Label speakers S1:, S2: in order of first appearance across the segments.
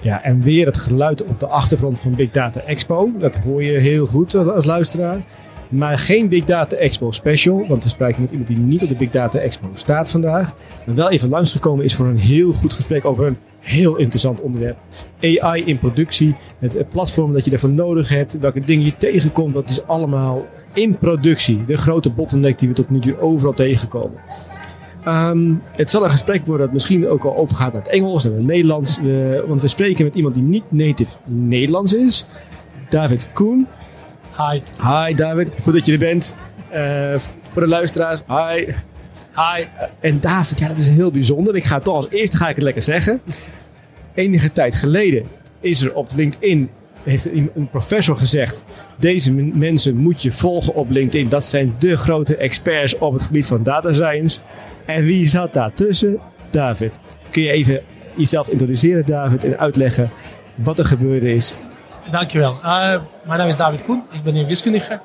S1: Ja, en weer het geluid op de achtergrond van Big Data Expo. Dat hoor je heel goed als luisteraar. Maar geen Big Data Expo special, want we spreken met iemand die niet op de Big Data Expo staat vandaag. Maar wel even langsgekomen is voor een heel goed gesprek over een heel interessant onderwerp. AI in productie, het platform dat je ervoor nodig hebt, welke dingen je tegenkomt, dat is allemaal in productie. De grote bottleneck die we tot nu toe overal tegenkomen. Ehm, het zal een gesprek worden dat misschien ook al overgaat naar het Engels en het Nederlands. want we spreken met iemand die niet native Nederlands is. David Koen.
S2: Hi.
S1: Hi David, goed dat je er bent. Uh, voor de luisteraars, hi.
S2: Hi.
S1: en David, ja dat is heel bijzonder. Ik ga toch als eerste ga ik het lekker zeggen. Enige tijd geleden is er op LinkedIn heeft een professor gezegd: deze mensen moet je volgen op LinkedIn. Dat zijn de grote experts op het gebied van data science. En wie zat daar tussen? David. Kun je even jezelf introduceren, David, en uitleggen wat er gebeurde is?
S2: Dankjewel. Uh, mijn naam is David Koen. Ik ben een wiskundige.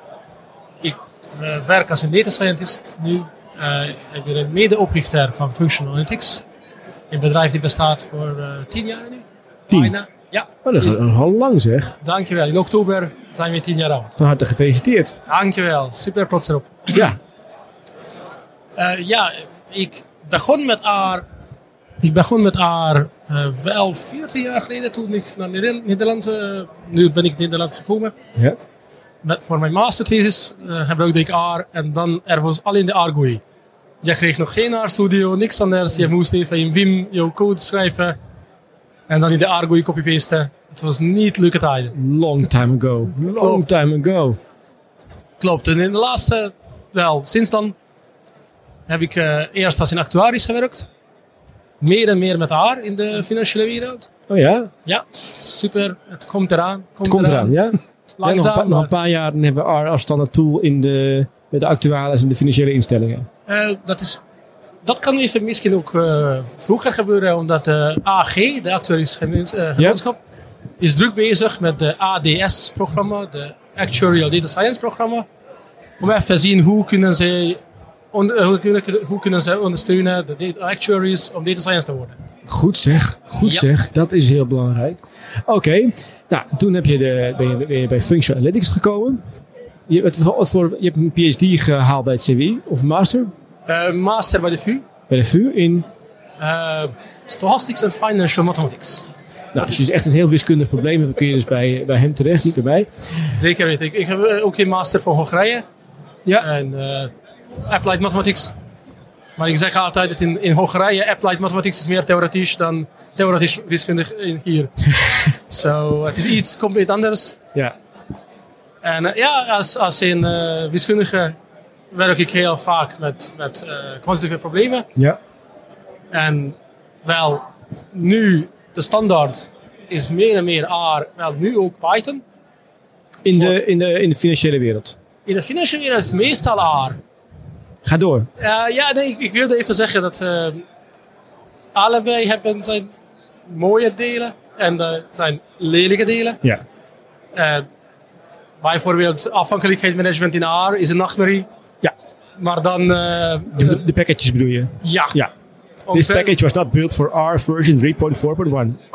S2: Ik uh, werk als een data scientist nu. Uh, ik ben een medeoprichter van Functional Analytics. Een bedrijf die bestaat voor tien jaar nu.
S1: Tien? Bijna. Ja. Oh, dat is al lang zeg.
S2: Dankjewel. In oktober zijn we tien jaar oud.
S1: Van harte gefeliciteerd.
S2: Dankjewel. Super trots erop.
S1: Ja.
S2: ja, ik begon met haar. Ik begon met haar uh, wel 14 jaar geleden toen ik naar Nederland. Uh, nu ben ik in Nederland gekomen.
S1: Ja.
S2: Met, voor mijn masterthesis uh, gebruikte ik R en dan er was alleen de Argui. Je kreeg nog geen R-studio, niks anders. Je moest even in Vim jouw code schrijven en dan in de Argui copy-pasten. Het was niet leuke tijden.
S1: Long time ago. Long time ago.
S2: Klopt. En in de laatste, wel, sinds dan heb ik uh, eerst als in actuaris gewerkt. Meer en meer met haar in de financiële wereld.
S1: Oh ja?
S2: Ja, super. Het komt eraan.
S1: Komt het komt eraan, ja?
S2: Langzaam.
S1: nog, nog, een paar jaar hebben we R als standaard tool in de, met de actuaris en de financiële instellingen.
S2: Uh, dat, is, dat kan even misschien ook uh, vroeger gebeuren, omdat de AG, de actuarische gemeenschap, ja? is druk bezig met de ADS-programma, de Actuarial Data Science programma. Om even te zien hoe kunnen zij eh, hoe, kunnen, hoe kunnen ze ondersteunen de actuaries om data science te worden?
S1: Goed zeg, goed zeg. Dat is heel belangrijk. Oké, nou toen heb je de, ben, je, ben je bij Functional Analytics gekomen. Je, wat, voor, je hebt een PhD gehaald bij het CWI of master?
S2: Uh, master bij de VU.
S1: Bij de VU in?
S2: Uh, Stochastics and Financial Mathematics.
S1: Nou, als je dus echt een heel wiskundig probleem hebt, dan kun je dus bij, bij hem terecht, niet bij mij.
S2: Zeker weet ik. Ik heb ook een master voor Hongarije.
S1: Ja.
S2: En uh, applied mathematics. Maar ik zeg altijd dat in, in Hongarije applied mathematics is meer theoretisch dan theoretisch wiskundig hier. so, het is iets compleet anders.
S1: Ja.
S2: En uh, ja, als, als een uh, wiskundige werk ik heel vaak met, met uh, kwantitatieve problemen.
S1: Ja.
S2: En wel, nu de standaard is meer en meer R, wel nu ook Python.
S1: In de, in de, in de financiële wereld?
S2: In de financiële wereld is meestal R.
S1: Ga door.
S2: Uh, ja, nee, ik wilde even zeggen dat uh, allebei hebben zijn mooie delen en uh, zijn lelijke delen.
S1: Ja.
S2: bijvoorbeeld afhankelijkheidsmanagement in R is een nachtmerrie.
S1: Ja.
S2: Maar dan...
S1: de, de packages bedoel je?
S2: Ja.
S1: ja. This package was not built for R version 3.4.1.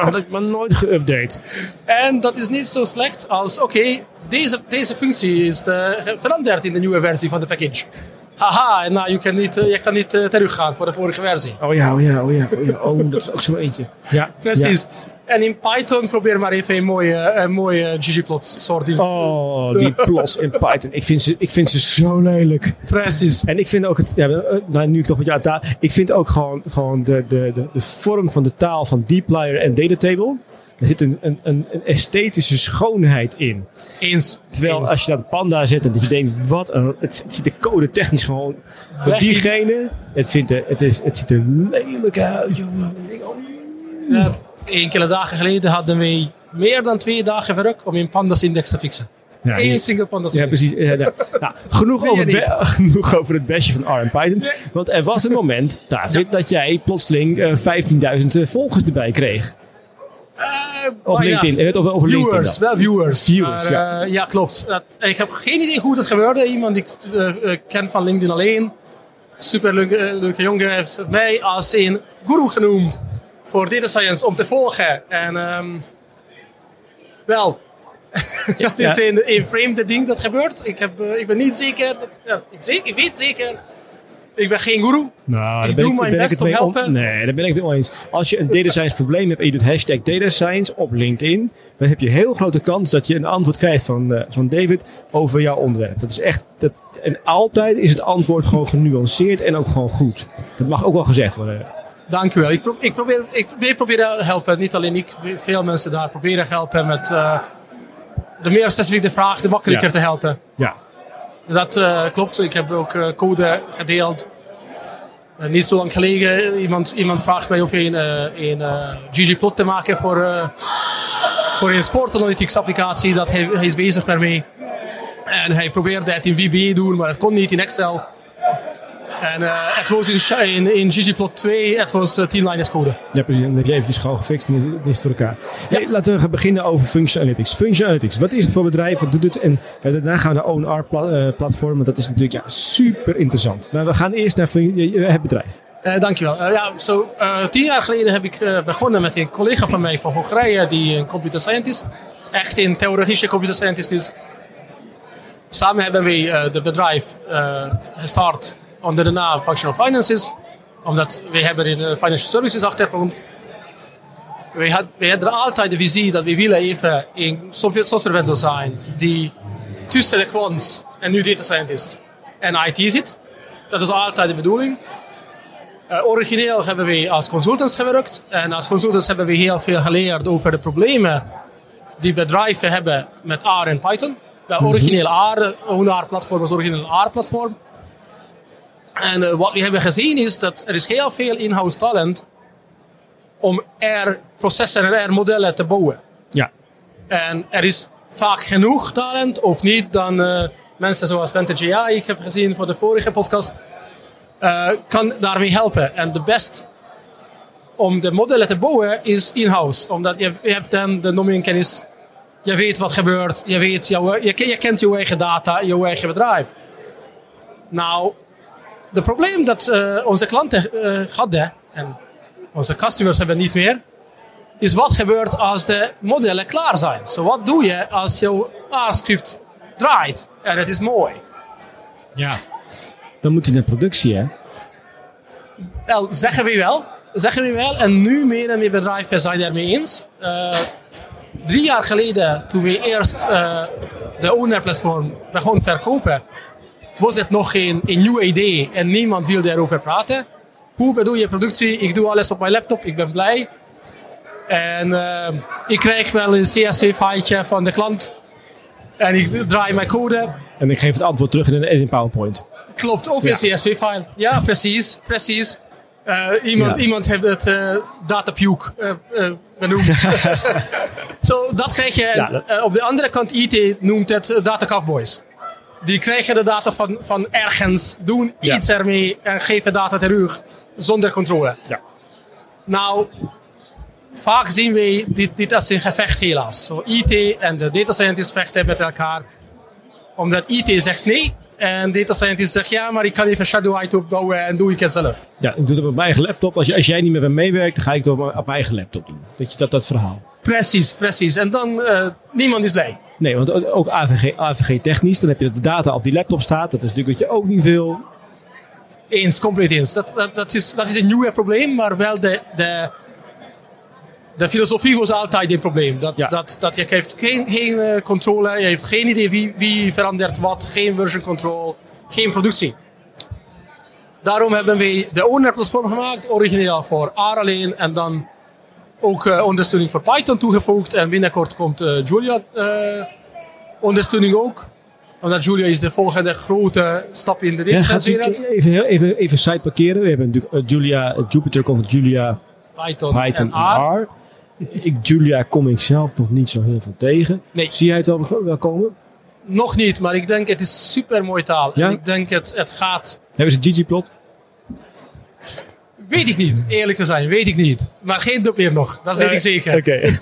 S1: had ik maar nooit geüpdate.
S2: En dat is niet zo slecht als, oké, deze, deze functie is veranderd in de nieuwe versie van de package haha, en nou, je kan niet, uh, je kan niet uh, teruggaan voor de vorige versie.
S1: Oh ja, oh ja, oh ja, oh ja. Oh, dat is ook zo eentje. Ja,
S2: precies. En in Python probeer maar even een mooie, een mooie ggplot soort.
S1: Oh, die plots in Python. Ik vind, ze, ik vind ze zo lelijk.
S2: Precies.
S1: En ik vind ook het, ja, eh, nou, nu ik toch met jou taal, ik vind ook gewoon, gewoon de, de, de, de vorm van de taal van dplyr en datatable Er zit een, een, een, esthetische schoonheid in.
S2: Eens.
S1: Terwijl
S2: eens.
S1: als je dat panda zet en dat je denkt, wat een, het, het ziet er code technisch gewoon voor diegene. Het, vindt er, het, is, het ziet er lelijk uit, jongen.
S2: Ja, enkele dagen geleden hadden wij meer dan twee dagen werk om een pandas index te fixen.
S1: Ja,
S2: Eén single pandas
S1: Ja, precies. Ja, ja. Nou, genoeg, over het genoeg over het bestje van RM Python.
S2: Nee.
S1: Want er was een moment, David, dat jij plotseling eh 15.000 volgers erbij kreeg.
S2: Eh,
S1: Op
S2: ja,
S1: LinkedIn. Je hebt over, over LinkedIn
S2: Viewers, wel viewers.
S1: Viewers,
S2: Maar,
S1: ja.
S2: eh, ja, klopt. Dat, ik heb geen idee hoe dat gebeurde. Iemand die ik eh, ken van LinkedIn alleen. Super leuke, leuke jongen heeft mij als een guru genoemd voor data science om te volgen. En ehm, wel, dat is
S1: Ja.
S2: een, een vreemde ding dat gebeurt. Ik, heb, ik ben niet zeker. Dat, ja, ik, ik weet zeker. Ik ben geen guru.
S1: Nou,
S2: Ik doe mijn best om helpen.
S1: Nee, daar ben ik het mee oneens. Als je een data science probleem hebt en je doet hashtag data science op LinkedIn, dan heb je heel grote kans dat je een antwoord krijgt van, eh, van David over jouw onderwerp. Dat is echt, dat, en altijd is het antwoord gewoon genuanceerd en ook gewoon goed. Dat mag ook wel gezegd worden.
S2: Dank u wel. Ik, pro- ik probeer, ik te helpen. Niet alleen ik, veel mensen daar proberen te helpen met eh, de meer specifieke vraag, de makkelijker
S1: Ja.
S2: te helpen.
S1: Ja,
S2: Dat eh, klopt. Ik heb ook eh, code gedeeld. Eh, niet zo lang geleden, iemand, iemand vraagt mij of een, eh, een eh, ggplot te maken voor, voor een sportanalytics applicatie. Dat hij, hij is bezig daarmee. En hij probeerde het in VBA doen, maar het kon niet in Excel. En eh, het was in, in, in ggplot 2, het was eh, 10 lijnen code.
S1: ja precies. Dan heb je eventjes gewoon gefixt en dan is voor elkaar. Hey, laten we gaan beginnen over Function Analytics. Function Analytics, wat is het voor bedrijf? Wat doet het? En ja, daarna gaan we naar ONR-platform, want dat is natuurlijk ja, super interessant. Maar we gaan eerst naar het bedrijf.
S2: Eh, dankjewel. Eh, ja, zo, eh, tien jaar geleden heb ik eh, begonnen met een collega van mij van Hongarije, die een computer scientist, echt een theoretische computer scientist is. Samen hebben eh het bedrijf eh, gestart onder de naam Functional Finances, omdat wij hebben een eh, financial services achtergrond. Wij, had, wij hadden altijd de visie dat we willen even een software vendor zijn die tussen de quants en nu data scientist en IT zit. Dat is altijd de bedoeling. Eh, origineel hebben we als consultants gewerkt. En als consultants hebben we heel veel geleerd over de problemen die bedrijven hebben met R en Python. De origineel R, hun R-platform was origineel een R-platform. En eh, wat we hebben gezien is dat er is heel veel in-house talent om R-processen en R-modellen te bouwen.
S1: Ja,
S2: En er is vaak genoeg talent, of niet, dan eh, mensen zoals Vantage AI, ik heb gezien voor de vorige podcast, eh, kan daarmee helpen. En de best om de modellen te bouwen is in-house. Omdat je, je hebt dan de domeinkennis, je weet wat gebeurt, je, weet jouw, je, je kent jouw eigen data, jouw eigen bedrijf. Nou, het probleem dat eh, onze klanten eh, hadden, en onze customers hebben niet meer, is wat gebeurt als de modellen klaar zijn. Zo wat doe je als jouw R-script draait en het is mooi?
S1: ja. Dan moet hij naar productie, hè?
S2: Wel, zeggen we wel. Zeggen we wel. En nu meer en meer bedrijven zijn daarmee eens. Eh, drie jaar geleden, toen we eerst eh, de owner-platform begonnen verkopen, was het nog geen een nieuw idee en niemand wil daarover praten. Hoe bedoel je productie? Ik doe alles op mijn laptop, ik ben blij. En eh, ik krijg wel een CSV-filetje van de klant. En ik draai mijn code.
S1: En ik geef het antwoord terug in een, in een PowerPoint.
S2: Klopt, of
S1: Ja.
S2: een CSV-file. Ja, precies, precies. Eh, iemand,
S1: Ja.
S2: iemand heeft het eh datapuke eh, benoemd. Zo, dat krijg je.
S1: Ja, dat-
S2: op de andere kant, IT noemt het data cowboys. Die krijgen de data van, van ergens, doen
S1: Ja.
S2: iets ermee en geven data terug zonder controle.
S1: Ja.
S2: Nou, vaak zien we dit, dit als een gevecht helaas. Zo, IT en de data scientists vechten met elkaar. Omdat IT zegt nee en data scientist zegt ja, maar ik kan even shadow IT opbouwen en doe ik het zelf.
S1: Ja, ik doe het op mijn eigen laptop. Als, als jij niet meer bij meewerkt, dan ga ik het op, mijn- op mijn eigen laptop doen. Weet je, dat, dat verhaal.
S2: Precies, precies. En dan, eh niemand is blij.
S1: Nee, want ook AVG, AVG technisch, dan heb je dat de data op die laptop staat. Dat is natuurlijk wat je ook niet wil.
S2: Eens, compleet eens. Dat, dat, dat, is, dat is een nieuw probleem, maar wel de, de, de filosofie was altijd een probleem. Dat,
S1: Ja.
S2: dat, dat je heeft geen, geen eh, controle, je heeft geen idee wie, wie verandert wat, geen version control, geen productie. Daarom hebben we de owner platform gemaakt, origineel voor R alleen en dan ook eh, ondersteuning voor Python toegevoegd. En binnenkort komt eh, Julia eh, ondersteuning ook. Omdat Julia is de volgende grote stap in de
S1: Ja, u- even, heel- even, even side parkeren. We hebben natuurlijk Julia, Jupyter komt Julia,
S2: Python,
S1: Python
S2: en R.
S1: Ik, Julia kom ik zelf nog niet zo heel veel tegen.
S2: Nee.
S1: Zie jij het wel, wel komen?
S2: Nog niet, maar ik denk het is super mooi taal.
S1: Ja?
S2: En ik denk het, het gaat...
S1: Hebben ze ggplot?
S2: Weet ik niet, eerlijk te zijn, weet ik niet. Maar geen dub meer nog, dat weet ik zeker.
S1: Oké.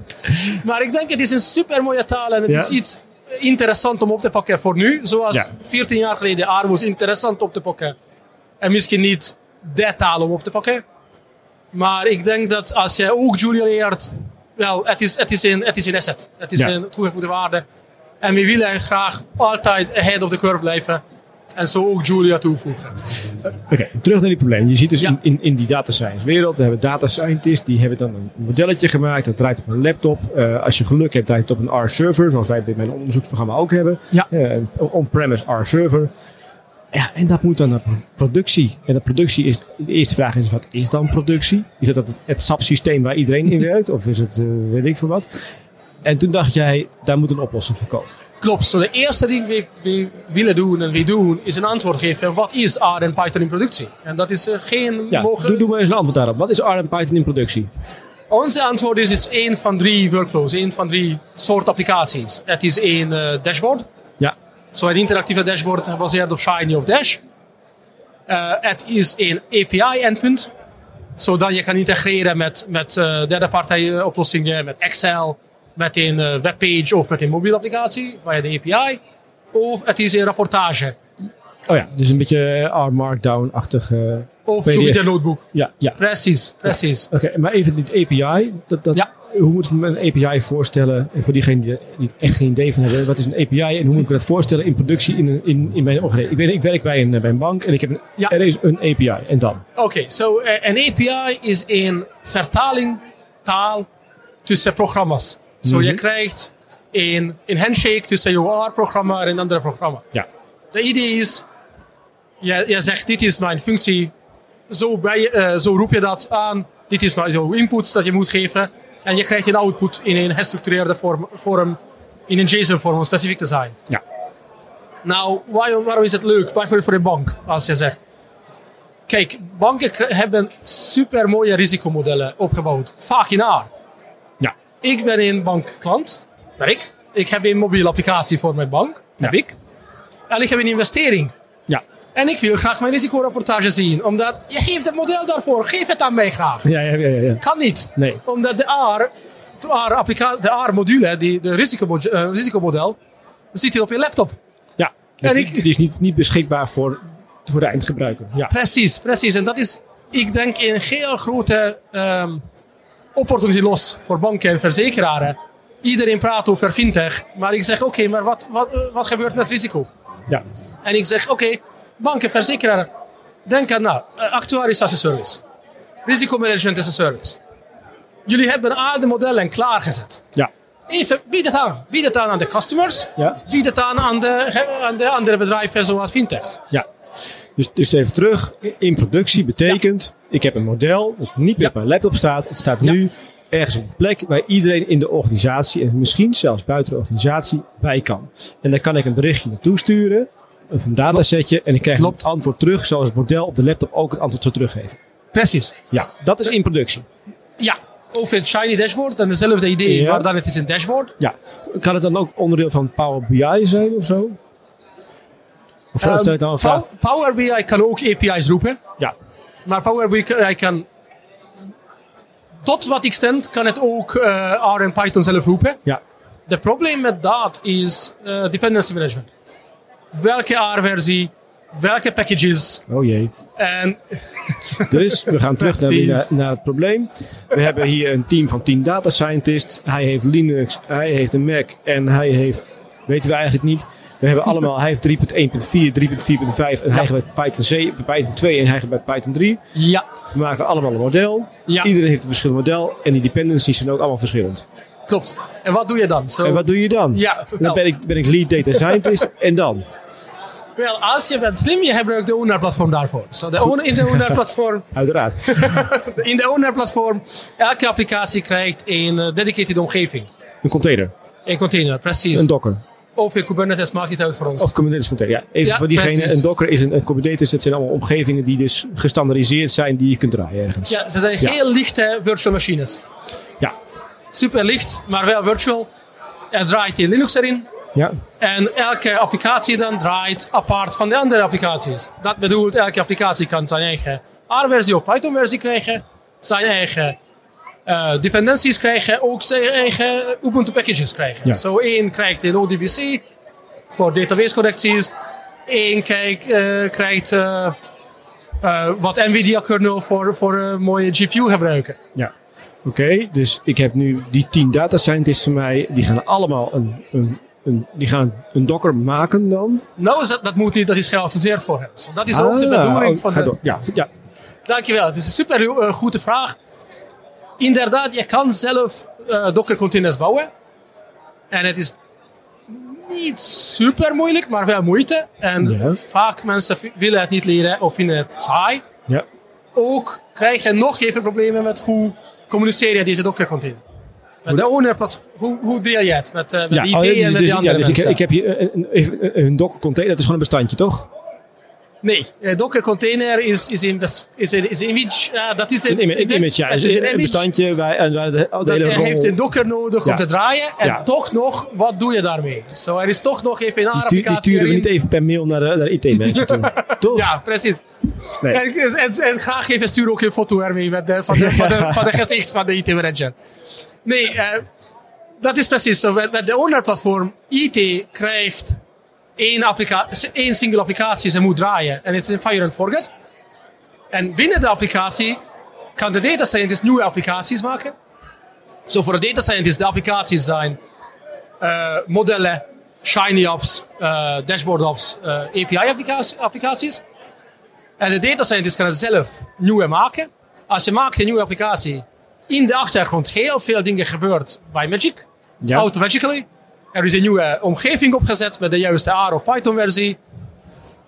S2: Maar ik denk het is een super mooie taal en het
S1: Ja.
S2: is iets interessant om op te pakken voor nu. Zoals
S1: Ja.
S2: 14 jaar geleden was interessant op te pakken. En misschien niet de taal om op te pakken. Maar ik denk dat als je ook Julia leert, wel, het is, het is, een, het is een asset. Het is
S1: Ja.
S2: een toegevoegde waarde. En we willen graag altijd ahead of the curve blijven. En zo ook Julia toevoegen.
S1: Oké, terug naar die probleem. Je ziet dus
S2: Ja.
S1: in, in, in die data science wereld, we hebben data scientists, die hebben dan een modelletje gemaakt, dat draait op een laptop. Eh, als je geluk hebt, draait het op een R-server, zoals wij bij mijn onderzoeksprogramma ook hebben.
S2: Ja.
S1: Eh, on-premise R-server. Ja, en dat moet dan naar productie. En de productie is, de eerste vraag is, wat is dan productie? Is dat het, het SAP-systeem waar iedereen in werkt? Of is het, eh, weet ik veel wat? En toen dacht jij, daar moet een oplossing voor komen.
S2: Klopt. Zo de eerste ding die we willen doen en we doen, is een antwoord geven. Wat is R en Python in productie? En dat is eh, geen
S1: Ja,
S2: mogen...
S1: doe, doe maar eens een antwoord daarop. Wat is R en Python in productie?
S2: Onze antwoord is, het is één van drie workflows, één van drie soort applicaties. Het is één eh, dashboard.
S1: Ja,
S2: Zo een interactieve dashboard gebaseerd op Shiny of Dash. Eh, het is een API-endpunt. Zodat je kan integreren met, met derde partij oplossingen, met Excel, met een eh, webpage of met een mobiele applicatie via de API. Of het is een rapportage.
S1: Oh ja, dus een beetje eh, R Markdown-achtig. eh,
S2: Of
S1: PDF.
S2: Jupyter Notebook.
S1: ja, ja.
S2: Precies, precies.
S1: Oké, maar even dit API. Dat, dat,
S2: Ja.
S1: Hoe moet ik me een API voorstellen? En voor diegenen die er echt geen idee van hebben, wat is een API en hoe moet ik me dat voorstellen in productie in, een- in, in mijn organisatie? Ik, ben, ik werk bij een, bij een bank en ik heb een,
S2: Ja.
S1: er is een API. En dan?
S2: Oké, zo eh, een API is een vertaling taal tussen programma's. Zo
S1: Mhm.
S2: je krijgt een, een handshake tussen jouw R-programma en een andere programma.
S1: Ja.
S2: De idee is, je, je zegt dit is mijn functie, zo, bij, eh, zo roep je dat aan, dit is mijn jouw input dat je moet geven. En je krijgt een output in een gestructureerde vorm, vorm in een JSON-vorm om specifiek te zijn.
S1: Ja.
S2: Nou, waarom, waarom is het leuk? Bijvoorbeeld voor een bank, als je zegt. Kijk, banken hebben super mooie risicomodellen opgebouwd. Vaak in R. Ik ben een bankklant. Ben ik. Ik heb een mobiele applicatie voor mijn bank. Heb
S1: Ja.
S2: ik. En ik heb een investering.
S1: Ja.
S2: En ik wil graag mijn risicorapportage zien. Omdat je geeft het model daarvoor. Geef het aan mij graag.
S1: Ja, ja, ja. ja.
S2: Kan niet.
S1: Nee.
S2: Omdat de R, de R, applica- de R module, die, de eh, risicomodel, zit hier op je laptop.
S1: Ja. Dus
S2: En
S1: die,
S2: ik-
S1: die is niet, niet beschikbaar voor, voor de eindgebruiker. Ja.
S2: Precies, precies. En dat is, ik denk, een heel grote ehm opportunity los voor banken en verzekeraren. Iedereen praat over fintech, maar ik zeg, oké, maar wat, wat, eh, wat gebeurt met risico?
S1: Ja.
S2: En ik zeg, oké, banken, verzekeraren, denk aan nou, eh, actuaris as a service. Risicomanagement as a service. Jullie hebben al de modellen klaargezet.
S1: Ja.
S2: Even, bied het aan. Bied het aan aan de customers.
S1: Ja.
S2: Bied het aan aan de, aan de andere bedrijven zoals fintechs.
S1: Ja. Dus, dus even terug. In productie betekent, ik heb een model dat niet meer op mijn laptop staat. Het staat nu ergens op een plek waar iedereen in de organisatie en misschien zelfs buiten de organisatie bij kan. En dan kan ik een berichtje naartoe sturen, of een datasetje, en ik krijg
S2: Klopt.
S1: een antwoord terug zoals het model op de laptop ook het antwoord zou teruggeven.
S2: Precies.
S1: Ja, dat is in productie.
S2: Ja, of een shiny dashboard, dan dezelfde idee,
S1: Ja.
S2: maar dan het is een dashboard.
S1: Ja. Kan het dan ook onderdeel van Power BI zijn of zo? Of
S2: Ehm,
S1: stel ik dan een vraag?
S2: Pow- Power BI kan ook API's roepen,
S1: Ja.
S2: maar Power BI kan, tot wat extent kan het ook eh, R en Python zelf roepen.
S1: Ja.
S2: De probleem met dat is eh, dependency management. Welke R-versie, welke packages
S1: Oh jee.
S2: en
S1: Dus we gaan terug naar, naar het probleem. We hebben hier een team van 10 data scientists. Hij heeft Linux, hij heeft een Mac en hij heeft, weten we eigenlijk niet. We hebben allemaal, hij heeft 3.1.4, 3.4.5 en hij gaat bij Python, Python 2 en hij gaat bij Python 3.
S2: ja,
S1: We maken allemaal een model.
S2: Ja.
S1: Iedereen heeft een verschillend model en die dependencies zijn ook allemaal verschillend.
S2: klopt. En wat doe je dan? Zo,
S1: En wat doe je dan?
S2: Ja,
S1: Dan ben ik, ben ik lead data scientist en dan?
S2: Wel, als je bent slim, je gebruikt de owner-platform daarvoor. So de owner, in de owner-platform,
S1: Uiteraard.
S2: in de owner-platform, elke applicatie krijgt een eh, dedicated omgeving.
S1: Een container.
S2: Een container, precies.
S1: Een docker.
S2: Of Kubernetes maakt niet uit voor ons.
S1: Of Kubernetes container. Ja, even
S2: Ja,
S1: voor diegene.
S2: precies.
S1: Een docker is een, een Kubernetes. Dat zijn allemaal omgevingen die dus gestandardiseerd zijn die je kunt draaien ergens.
S2: Ja, ze zijn
S1: Ja.
S2: heel lichte virtual machines.
S1: Ja.
S2: Super licht, maar wel virtual. Er draait in Linux erin.
S1: Ja.
S2: En elke applicatie dan draait apart van de andere applicaties. Dat bedoelt, elke applicatie kan zijn eigen R-versie of Python-versie krijgen. Zijn eigen eh, dependencies krijgen. Ook zijn eigen Ubuntu packages krijgen.
S1: Ja.
S2: Zo één krijgt een ODBC voor database correcties. Eén krijgt, eh, krijgt eh, wat NVIDIA kernel voor, voor eh, mooie GPU gebruiken.
S1: Ja. Oké, dus ik heb nu die 10 data scientists van mij. Die gaan allemaal een, een, een, die gaan een docker maken dan.
S2: Nou, dat, dat moet niet, dat is geautoriseerd voor hem. Dat is ook de
S1: Ah,
S2: bedoeling
S1: oh,
S2: van de.
S1: Ja, ja.
S2: Dankjewel, het is een super goede vraag. Inderdaad, je kan zelf eh Docker containers bouwen. En het is niet super moeilijk, maar wel moeite. En
S1: Ja.
S2: vaak mensen willen het niet leren of vinden het saai.
S1: ja.
S2: Ook krijg je nog even problemen met hoe communiceer je deze Docker container. Met de owner, hoe, hoe deel je het met, eh, met
S1: Ja,
S2: de IT
S1: oh,
S2: en met
S1: dus,
S2: de
S1: ja,
S2: andere
S1: dus ik,
S2: mensen?
S1: ik heb hier een, een, een docker container. Dat is gewoon een bestandje, toch?
S2: Nee, een Docker container is, is, een, bes- is, een, is een image. Ja, dat is een,
S1: Een, ima- een image, ja.
S2: is
S1: een, bestandje waar, en waar de,
S2: Dat
S1: hele rol-
S2: heeft een Docker nodig
S1: Ja.
S2: om te draaien. En
S1: Ja.
S2: toch nog, wat doe je daarmee? Zo, er is toch nog even een
S1: stuur, die
S2: applicatie
S1: sturen we niet even per mail naar de, naar IT-manager toe. Toch?
S2: Ja, precies.
S1: Nee.
S2: En, en, en graag even stuur ook een foto ermee met de, van, de, van, de, van de gezicht van de IT-manager. Nee, eh, dat is precies zo. Met, met de owner-platform, IT krijgt één, single applicatie, ze moet draaien. En het is een fire and forget. En binnen de applicatie kan de data scientist nieuwe applicaties maken. Zo voor de data scientist, de applicaties zijn eh, modellen, shiny apps, eh, dashboard apps, eh, API-applicaties. En de data scientist kan het zelf nieuwe maken. Als je maakt een nieuwe applicatie, in de achtergrond heel veel dingen gebeurt bij Magic.
S1: Ja.
S2: Automatically. Er is een nieuwe omgeving opgezet met de juiste R of Python versie.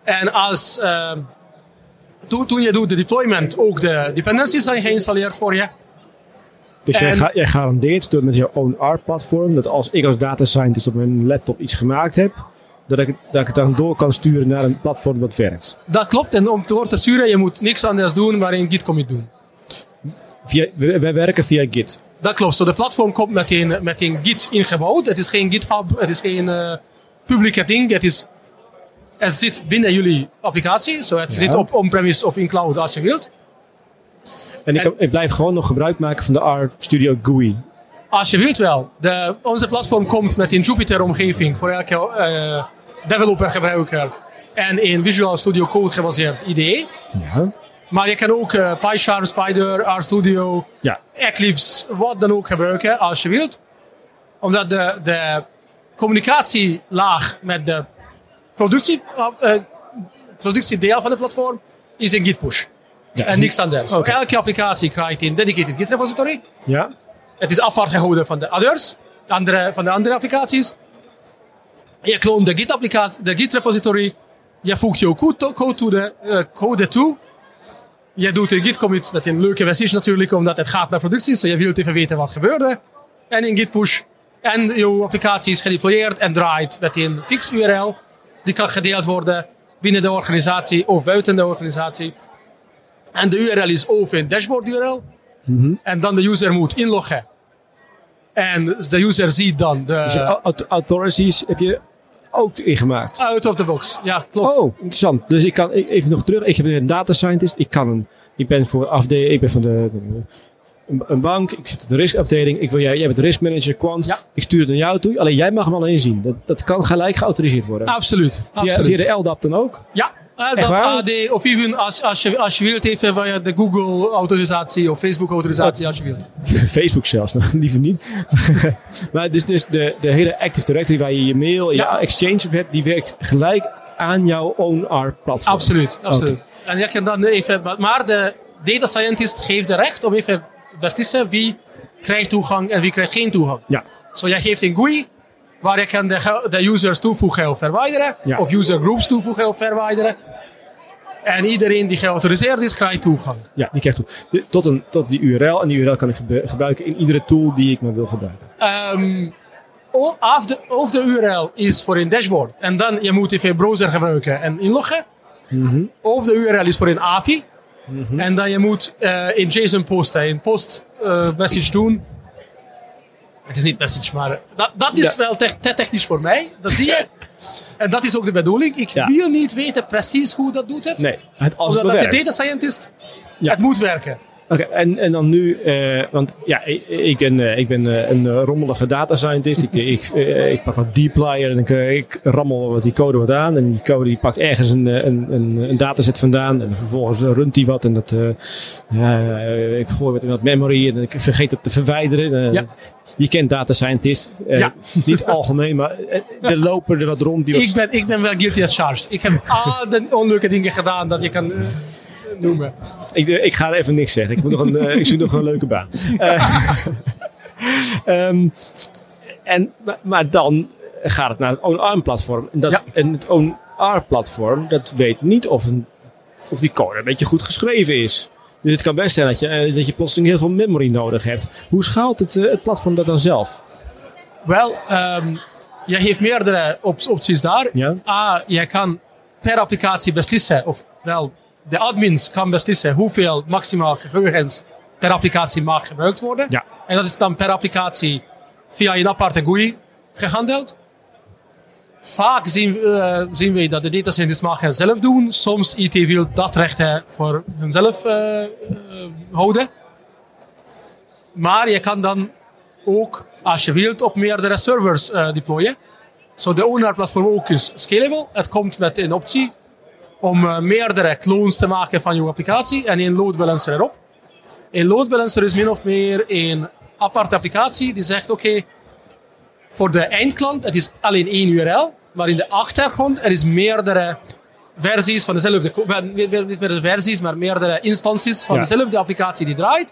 S2: En als, ehm, toen, toen je doet de deployment, ook de dependencies zijn geïnstalleerd voor je.
S1: Dus jij, ga, jij garandeert door met je own R-platform dat als ik als data scientist op mijn laptop iets gemaakt heb, dat ik, dat ik het dan door kan sturen naar een platform dat werkt.
S2: Dat klopt. En om door te sturen, je moet niks anders doen maar een git commit doen.
S1: Via, wij, wij werken via Git.
S2: Dat klopt. Zo, de platform komt met een, met een Git ingebouwd. Het is geen GitHub, het is geen eh publieke ding. Het, is, het zit binnen jullie applicatie. Zo, het
S1: Ja.
S2: zit op on-premise of in cloud als je wilt.
S1: En ik,
S2: En-
S1: ik blijf gewoon nog gebruik maken van de R Studio GUI.
S2: Als je wilt wel. De, onze platform komt met een Jupyter-omgeving voor elke eh, developer-gebruiker. En een Visual Studio Code gebaseerd IDE.
S1: Ja.
S2: Maar je kan ook eh, PyCharm, Spider, RStudio,
S1: Ja.
S2: Eclipse, wat dan ook gebruiken als je wilt. Omdat de, de communicatielaag met de productie, productiedeel van de platform is een git push.
S1: ja.
S2: En niks anders. Elke applicatie krijgt een dedicated git repository.
S1: Ja.
S2: Het is apart gehouden van de others, andere, van de andere applicaties. Je kloont de git, de git repository. Je voegt jouw code, to- code, to de, code toe. Je doet een git commit met een leuke message natuurlijk, omdat het gaat naar productie. Dus je wilt even weten wat gebeurde. En een git push. En jouw applicatie is gedeployeerd en draait met een fix URL. Die kan gedeeld worden binnen de organisatie of buiten de organisatie. En de URL is of een dashboard URL. En dan de user moet inloggen. En de user ziet dan de
S1: Dus authorities heb je ook ingemaakt.
S2: out of the box. Ja, klopt.
S1: Oh, interessant. Dus ik kan even nog terug. Ik ben een data scientist. Ik kan een. Ik ben voor afdeling. Ik ben van de, de- een, bank. Ik zit in de riskafdeling. Ik wil jij. Jij bent risk manager quant.
S2: Ja.
S1: Ik stuur het naar jou toe. Alleen jij mag hem alleen zien. Dat, dat kan gelijk geautoriseerd worden.
S2: Absoluut.
S1: via,
S2: Ah, absoluut.
S1: via de LDAP dan ook.
S2: Ja, dat
S1: waar?
S2: AD of even als, als, je, als je wilt even via de Google autorisatie of Facebook autorisatie als je wilt.
S1: Facebook zelfs, nou, liever niet. maar dus, dus de, de hele Active Directory waar je je mail en
S2: Ja.
S1: je Exchange op hebt, die werkt gelijk aan jouw own R platform.
S2: Absoluut, absoluut. En je kan dan even, maar de data scientist geeft de recht om even te beslissen wie krijgt toegang en wie krijgt geen toegang.
S1: Ja.
S2: Zo, jij geeft een GUI waar je kan de, de users toevoegen of verwijderen.
S1: Ja.
S2: Of user groups toevoegen of verwijderen. En iedereen die geautoriseerd is, krijgt toegang.
S1: Ja, die krijgt toe. De- Tot, een, tot die URL. En die URL kan ik gebruiken in iedere tool die ik maar wil gebruiken.
S2: Ehm, o- of, de, of de URL is voor een dashboard. En dan je moet even een browser gebruiken en inloggen. Of de URL is voor een API. En dan je moet eh, in JSON posten, een post eh, message doen. Het is niet message, maar dat, dat is
S1: Ja.
S2: wel te, te technisch voor mij. Dat zie je. En dat is ook de bedoeling. Ik
S1: Ja.
S2: wil niet weten precies hoe dat doet het.
S1: Nee, het, als het
S2: Omdat als
S1: werkt.
S2: je data scientist, het moet werken.
S1: Oké, en, en dan nu, eh, want ja, ik, ik ben, ik ben eh, een eh, rommelige data scientist. ik, ik, ik pak wat dplyr en ik, ik rammel wat die code wat aan. En die code die pakt ergens een, een, een, een dataset vandaan. En vervolgens runt die wat. En dat, ik gooi wat in wat memory en ik vergeet het te verwijderen.
S2: Ja.
S1: Je kent data scientist.
S2: Ja.
S1: Niet algemeen, maar er lopen er wat rond. Die wat
S2: Ik ben, ik ben wel guilty as charged. Ik heb al de onleuke dingen gedaan dat je kan noemen.
S1: Ik, ik ga er even niks zeggen. Ik, moet nog een, eh, ik zoek nog een leuke baan. Eh, ehm, en, maar, maar dan gaat het naar het OwnARM-platform. En, dat,
S2: Ja.
S1: en het OwnR-platform, dat weet niet of, een, of die code een beetje goed geschreven is. Dus het kan best zijn dat je, eh, dat je plotseling heel veel memory nodig hebt. Hoe schaalt het, eh, het platform dat dan zelf?
S2: Wel, ehm je heeft meerdere op- opties daar.
S1: Ja.
S2: A, je kan per applicatie beslissen, of wel, de admins kan beslissen hoeveel maximaal geheugens per applicatie mag gebruikt worden.
S1: Ja.
S2: En dat is dan per applicatie via een aparte GUI gehandeld. Vaak zien, eh, zien we dat de data scientists mag het zelf doen. Soms IT wil dat recht voor hunzelf eh, eh, houden. Maar je kan dan ook, als je wilt, op meerdere servers deployen. Zo de owner-platform ook is scalable. Het komt met een optie om eh, meerdere clones te maken van je applicatie en een load balancer erop. Een load balancer is min of meer een aparte applicatie die zegt: oké, voor de eindklant, het is alleen één URL, maar in de achtergrond er is meerdere versies van dezelfde, niet niet meerdere versies, maar meerdere instanties van
S1: Ja.
S2: dezelfde applicatie die draait.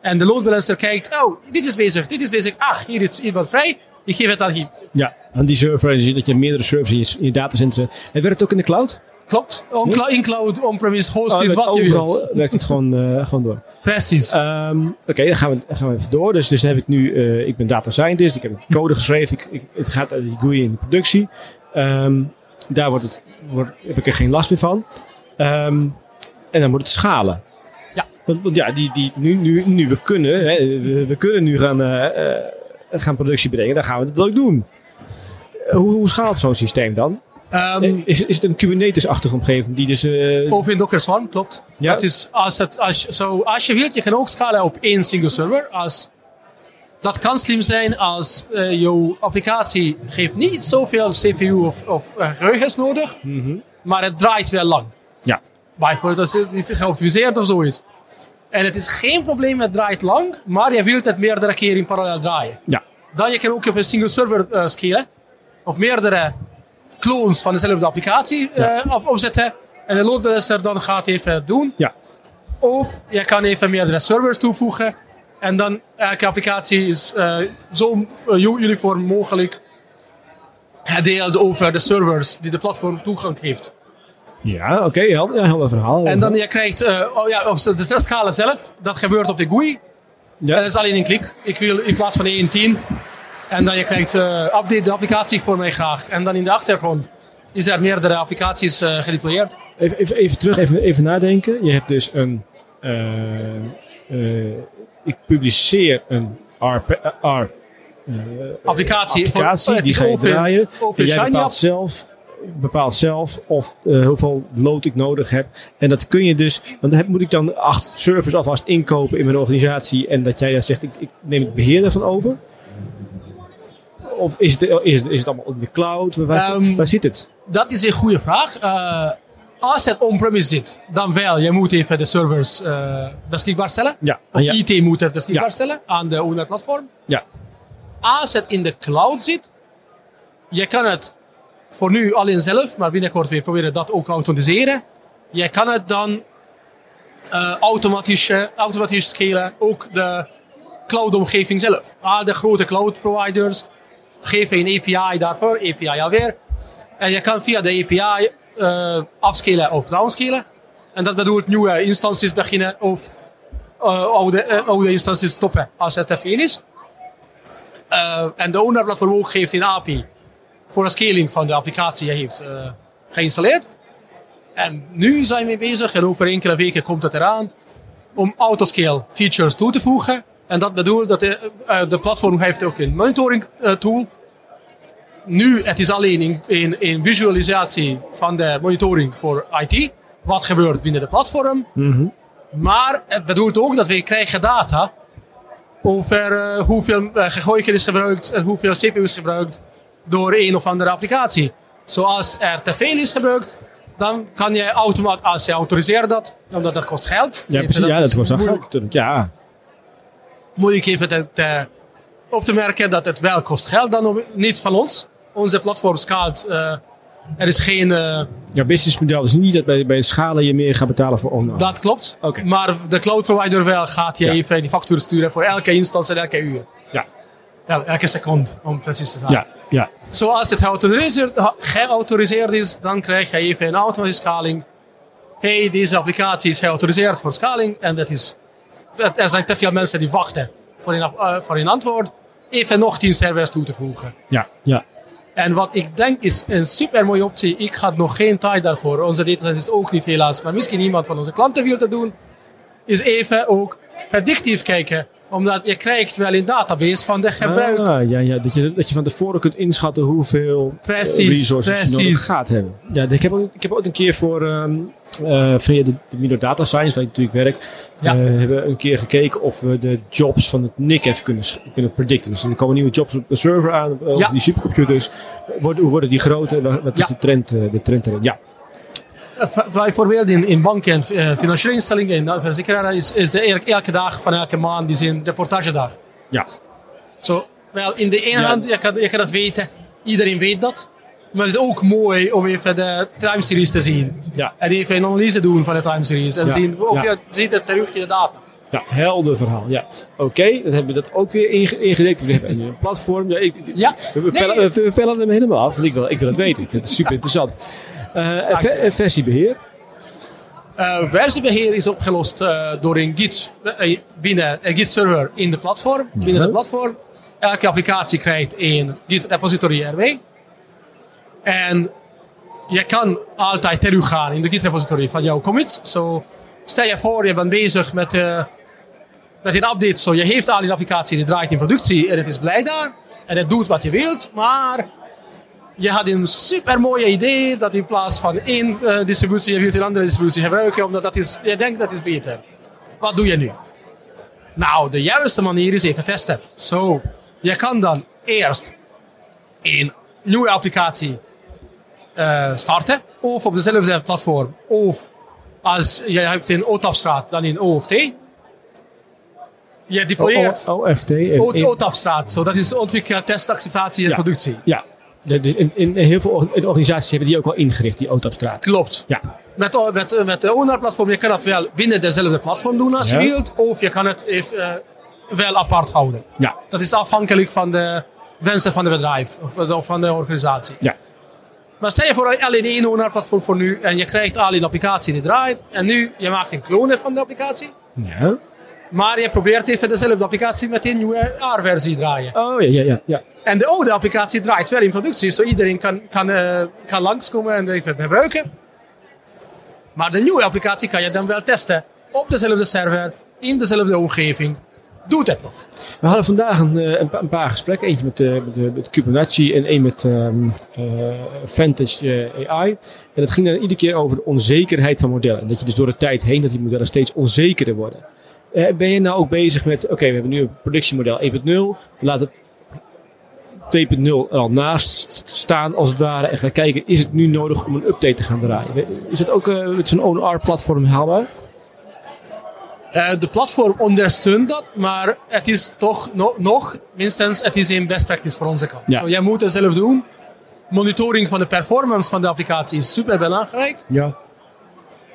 S2: En de load balancer kijkt, oh, dit is bezig, dit is bezig, ach, hier is iemand vrij, ik geef het aan hier.
S1: Ja, aan die server. Je ziet dat je meerdere servers in je, je datacentrum. En werkt het ook in de cloud?
S2: Klopt, on in cloud, on-premise,
S1: Oh,
S2: hosted,
S1: werkt
S2: wat je wilt.
S1: werkt het gewoon, eh, gewoon door.
S2: Precies.
S1: Ehm, Oké, dan, gaan we, dan gaan we even door. Dus, dus dan heb ik nu, eh, ik ben data scientist, ik heb code geschreven, ik, ik- het gaat uit die GUI in de productie. Ehm, daar wordt het, wordt, heb ik er geen last meer van. Ehm, en dan moet het schalen.
S2: Ja.
S1: Want, want ja, die, die, nu, nu, nu we kunnen, hè, we, we kunnen nu gaan, eh, gaan productie brengen, dan gaan we het ook doen. Hoe, hoe schaalt zo'n systeem dan?
S2: Ehm,
S1: Eh, is, is het een Kubernetes-achtige omgeving die dus... eh,
S2: Of in Docker Swarm, klopt.
S1: Ja.
S2: Dat is als, het, als, je- zo, als je wilt, je kan ook schalen op één single server. Als, dat kan slim zijn als eh jouw applicatie geeft niet zoveel CPU of, of geheugens nodig, maar het draait wel lang.
S1: ja.
S2: Bijvoorbeeld, dat is niet geoptimiseerd of zoiets. En het is geen probleem, het draait lang, maar je wilt het meerdere keren in parallel draaien.
S1: Ja.
S2: Dan je kan ook op een single server scalen. Of meerdere clones van dezelfde applicatie eh, op, opzetten. En de load balancer dan gaat even doen.
S1: Ja.
S2: Of je kan even meerdere servers toevoegen. En dan elke applicatie is eh, zo eh, uniform mogelijk gedeeld over de servers die de platform toegang heeft.
S1: Ja, oké, helder, ja, helder verhaal.
S2: En dan je krijgt, eh, oh ja, op de schalen zelf, dat gebeurt op de GUI.
S1: ja.
S2: En dat is alleen een klik. Ik wil in plaats van 1, 10. En dan je krijgt, eh, update de applicatie voor mij graag. En dan in de achtergrond is er meerdere applicaties eh gedeployeerd.
S1: Even, even, even terug, even, even nadenken. Je hebt dus een. eh, ik publiceer een R. R
S2: Applicatie.
S1: applicatie
S2: Voor-
S1: die ga je
S2: over-
S1: draaien.
S2: over
S1: En jij bepaalt zelf, bepaalt zelf of, hoeveel load ik nodig heb. En dat kun je dus. Want dan heb- moet ik dan acht servers alvast inkopen in mijn organisatie. En dat jij dan zegt: ik, ik neem het beheer ervan over. Of is het, is, is het allemaal in de cloud? Waar,
S2: Ehm,
S1: waar zit het?
S2: Dat is een goede vraag. Eh, als het on-premise zit, dan wel. Je moet even de servers eh, beschikbaar stellen.
S1: Ja,
S2: Of
S1: ja.
S2: IT moet het beschikbaar
S1: Ja.
S2: stellen aan de owner platform.
S1: Ja.
S2: Als het in de cloud zit, je kan het voor nu alleen zelf, maar binnenkort weer proberen dat ook te automatiseren. Je kan het dan eh, automatisch, automatisch scalen, ook de cloud-omgeving zelf. Al de grote cloud providers geven een API daarvoor, API alweer. En je kan via de API uh, upscalen of downscalen. En dat bedoelt nieuwe instanties beginnen of uh, oude, uh, oude instanties stoppen als het te is. en de owner ook geeft een API voor de scaling van de applicatie je heeft geïnstalleerd. En nu zijn we bezig en over enkele weken komt het eraan om autoscale features toe te voegen. En dat bedoelt dat de, de platform heeft ook een monitoring tool nu, het is alleen in, visualisatie van de monitoring voor IT. Wat gebeurt binnen de platform.
S1: Mm
S2: Maar het bedoelt ook dat we krijgen data over uh, hoeveel uh, is gebruikt en hoeveel CPU is gebruikt door een of andere applicatie. Zoals er te veel is gebruikt, dan kan je automatisch, als je autoriseert dat, omdat dat kost geld.
S1: Ja, precies, dat, ja, dat kost geld. Ja.
S2: Moet ik even te, op te merken dat het wel kost geld, dan niet van ons onze platform schaalt. Uh, er is geen... Uh,
S1: ja, businessmodel is niet dat bij, bij schalen je meer gaat betalen voor online.
S2: Dat klopt. Okay. Maar de cloud provider wel gaat je even die factuur sturen voor elke instantie en elke uur.
S1: Ja.
S2: ja. Elke seconde, om precies te zijn.
S1: Ja, ja.
S2: Zoals het geautoriseerd, geautoriseerd is, dan krijg je even een automatische scaling. hey, deze applicatie is geautoriseerd voor scaling en dat is... Er zijn te veel mensen die wachten voor een, uh, voor een antwoord. Even nog 10 servers toe te voegen.
S1: Ja, ja.
S2: En wat ik denk is een super mooie optie. Ik had nog geen tijd daarvoor. Onze data is ook niet helaas. Maar misschien iemand van onze klanten wil dat doen. Is even ook predictief kijken. Omdat je krijgt wel een database van de gebruik.
S1: Ah, ja, ja. Dat, je, dat je van tevoren kunt inschatten hoeveel
S2: eh, precies,
S1: resources
S2: precies.
S1: je nodig gaat hebben. Ja, ik heb ook, ik heb ook een keer voor um, uh, via de, de Mino Data Science, waar ik natuurlijk werk, ja. uh, hebben we een keer gekeken of we de jobs van het NIC even kunnen, kunnen predicten. Dus er komen nieuwe jobs op de server aan, op ja. die supercomputers. Worden, hoe worden die groter? Wat is ja. de, trend, de trend erin? Ja.
S2: Bijvoorbeeld in, in banken en uh, financiële instellingen, in verzekeraars, is, is de elke dag van elke maand die zijn reportagedag.
S1: Ja.
S2: Zo, wel, in de ene hand, je kan, je kan dat weten, iedereen weet dat. Maar het is ook mooi om even de time series te zien.
S1: Ja.
S2: En even een analyse doen van de time series. En zien of je ziet het terug in de data.
S1: Ja, helder verhaal. Ja. Oké, okay, dan hebben we dat ook weer ingedekt. We hebben een platform. Ja, ik,
S2: ja.
S1: We, we, pellen, nee. we, pellen, hem helemaal af. Ik wil, ik wil het weten. Ik vind het super interessant. Uh, versiebeheer.
S2: Uh, versiebeheer is opgelost uh, door een Git binnen een Git server in de platform. Binnen de platform. Elke applicatie krijgt een Git repository RW. En je kan altijd teruggaan in de Git repository van jouw commits. Zo, stel je voor, je bent bezig met, uh, met een update. Zo, je heeft al die applicatie, die draait in productie en het is blij daar. En het doet wat je wilt, maar je had een super mooie idee dat in plaats van één uh, distributie, je wilt een andere distributie gebruiken, omdat dat is, je denkt dat is beter. Wat doe je nu? Nou, de juiste manier is even testen. Zo, je kan dan eerst een nieuwe applicatie uh, starten. Of op dezelfde platform. Of als je hebt een OTAP-straat, dan in OFT. Je deployeert
S1: OFT.
S2: OTAP-straat. So, dat is ontwikkelen, test, acceptatie en
S1: ja.
S2: productie.
S1: Ja. In, in, heel veel organisaties hebben die ook al ingericht, die OTAP-straat.
S2: Klopt.
S1: Ja.
S2: Met, met, met de owner-platform, je kan dat wel binnen dezelfde platform doen als ja. je wilt. Of je kan het even, uh, wel apart houden.
S1: Ja.
S2: Dat is afhankelijk van de wensen van het bedrijf of, of van de organisatie.
S1: Ja.
S2: Maar stel je voor alleen één owner-platform voor nu en je krijgt al een applicatie die draait. En nu, je maakt een clone van de applicatie.
S1: Ja.
S2: Maar je probeert even dezelfde applicatie met een nieuwe R-versie draaien.
S1: Oh, ja, ja, ja, ja.
S2: En de oude applicatie draait wel in productie, zodat iedereen kan, kan, uh, kan langskomen en even gebruiken. Maar de nieuwe applicatie kan je dan wel testen op dezelfde server, in dezelfde omgeving. Doet het nog.
S1: We hadden vandaag een, een, een paar gesprekken. Eentje met, uh, met, met Kubernetes en één met um, Vantage AI. En het ging dan iedere keer over de onzekerheid van modellen. En dat je dus door de tijd heen dat die modellen steeds onzekerder worden. Ben je nou ook bezig met, oké, we hebben nu een productiemodel 1.0. Laat het 2.0 al naast staan als het ware. En gaan kijken, is het nu nodig om een update te gaan draaien? Is dat ook uh, met zo'n ONR-platform haalbaar?
S2: Uh, de platform ondersteunt dat, maar het is toch no nog, minstens, het is een best practice voor onze kant.
S1: Ja.
S2: So, jij moet het zelf doen. Monitoring van de performance van de applicatie is super belangrijk.
S1: Ja.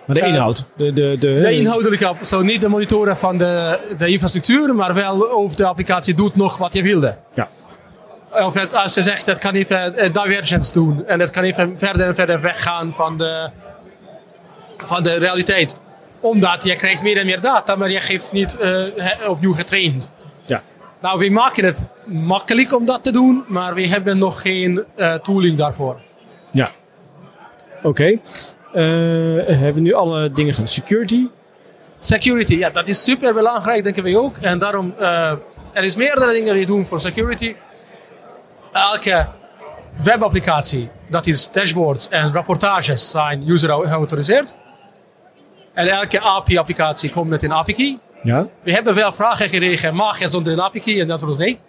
S1: Maar de inhoud? De, de, de,
S2: de inhoudelijke, zo niet de monitoren van de, de infrastructuur, maar wel of de applicatie doet nog wat je wilde.
S1: Ja.
S2: Of het, als je zegt, het kan even uh, divergence doen. En het kan even verder en verder weggaan van de, van de realiteit. Omdat je krijgt meer en meer data, maar je geeft niet uh, opnieuw getraind.
S1: Ja.
S2: Nou, we maken het makkelijk om dat te doen, maar we hebben nog geen uh, tooling daarvoor.
S1: Ja. Oké. Okay. hebben we nu alle dingen gaan? Security?
S2: Security, ja, dat is super belangrijk, denken we ook. En daarom, er is meerdere dingen die we doen voor security elke webapplicatie, dat is dashboards en rapportages, zijn user geautoriseerd. En elke API-applicatie komt met een API-key.
S1: Ja.
S2: We hebben veel vragen gekregen, mag je zonder een API-key? En dat was nee.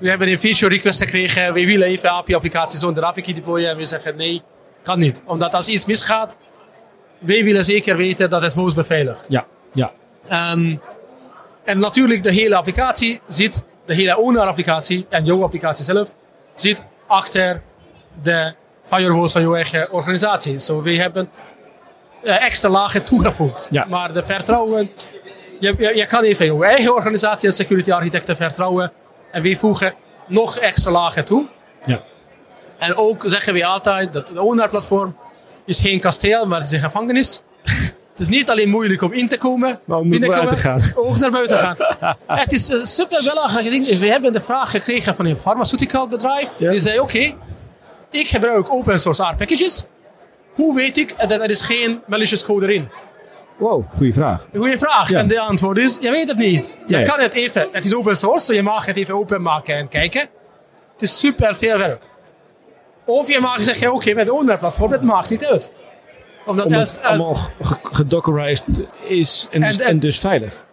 S2: We hebben een feature request gekregen, we willen even API-applicatie zonder API-key deployen. En we zeggen nee, kan niet. Omdat als iets misgaat, wij willen zeker weten dat het was beveiligd.
S1: Ja, ja.
S2: Um, en natuurlijk, de hele applicatie zit de hele owner-applicatie en jouw applicatie zelf zit achter de firewalls van jouw eigen organisatie. So, we hebben uh, extra lagen toegevoegd.
S1: Ja.
S2: Maar de vertrouwen, je, je, je, kan even jouw eigen organisatie en security architecten vertrouwen. En we voegen nog extra lagen toe.
S1: Ja.
S2: En ook zeggen we altijd dat de owner-platform is geen kasteel, maar het is een gevangenis. Het is niet alleen moeilijk om in te komen,
S1: maar om naar buiten te gaan.
S2: Ook naar buiten gaan. het is een super belangrijk ding. We hebben de vraag gekregen van een farmaceutical bedrijf.
S1: Ja.
S2: Die zei: Oké, ik gebruik open source R packages. Hoe weet ik dat er is geen malicious code erin?
S1: Wow, goede vraag.
S2: Goeie vraag.
S1: Ja.
S2: En de antwoord is: je weet het niet. Je
S1: Nee.
S2: kan het even, het is open source, so je mag het even openmaken en kijken. Het is super veel werk. Of je mag zeggen: Oké, met de onderplatform, het maakt niet uit. Omdat
S1: Omdat
S2: als,
S1: het allemaal ge- gedockerized is en, dus,
S2: En-
S1: dus veilig.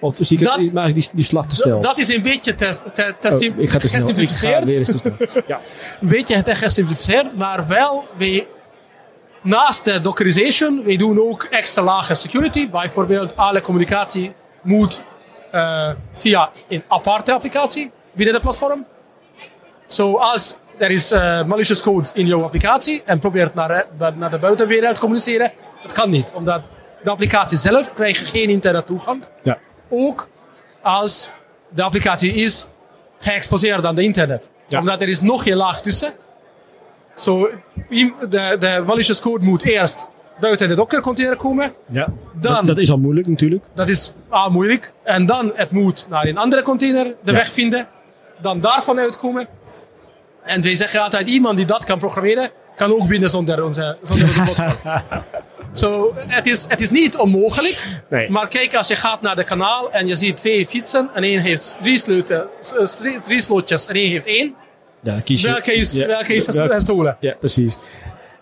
S1: Of zie ik het, maak ik die, die slag te snel?
S2: dat is een beetje te, te, te
S1: Oh, ik ga te snel. Ik ga
S2: gesimplificeerd.
S1: weer eens te snel. Ja.
S2: een beetje te gesimplificeerd, maar wel, we, naast de dockerization, we doen ook extra lagen security. Bijvoorbeeld, alle communicatie moet eh, via een aparte applicatie binnen de platform. Zoals er is eh, malicious code in jouw applicatie en probeert naar, de- naar de buitenwereld te communiceren. Dat kan niet, omdat de applicatie zelf krijgt geen internet toegang.
S1: Ja.
S2: Ook als de applicatie is geëxposeerd aan de internet.
S1: Ja.
S2: Omdat er is nog geen laag tussen. Zo, de, de malicious code moet eerst buiten de Docker container komen.
S1: Ja.
S2: Dan-
S1: Dat, dat is al moeilijk natuurlijk.
S2: Dat is A, moeilijk. En dan het moet naar een andere container de
S1: Ja.
S2: weg vinden. Dan daarvan uitkomen. En wij zeggen altijd, iemand die dat kan programmeren, kan ook binnen zonder onze, zonder onze platform. Zo, het, is, het is niet onmogelijk.
S1: Nee.
S2: Maar kijk, als je gaat naar de kanaal en je ziet twee fietsen. En één heeft drie, sleuten, eh, drie, drie slotjes en één heeft één.
S1: Ja, kies je.
S2: Welke is,
S1: ja,
S2: welke is
S1: welke-
S2: gestolen?
S1: Ja, precies.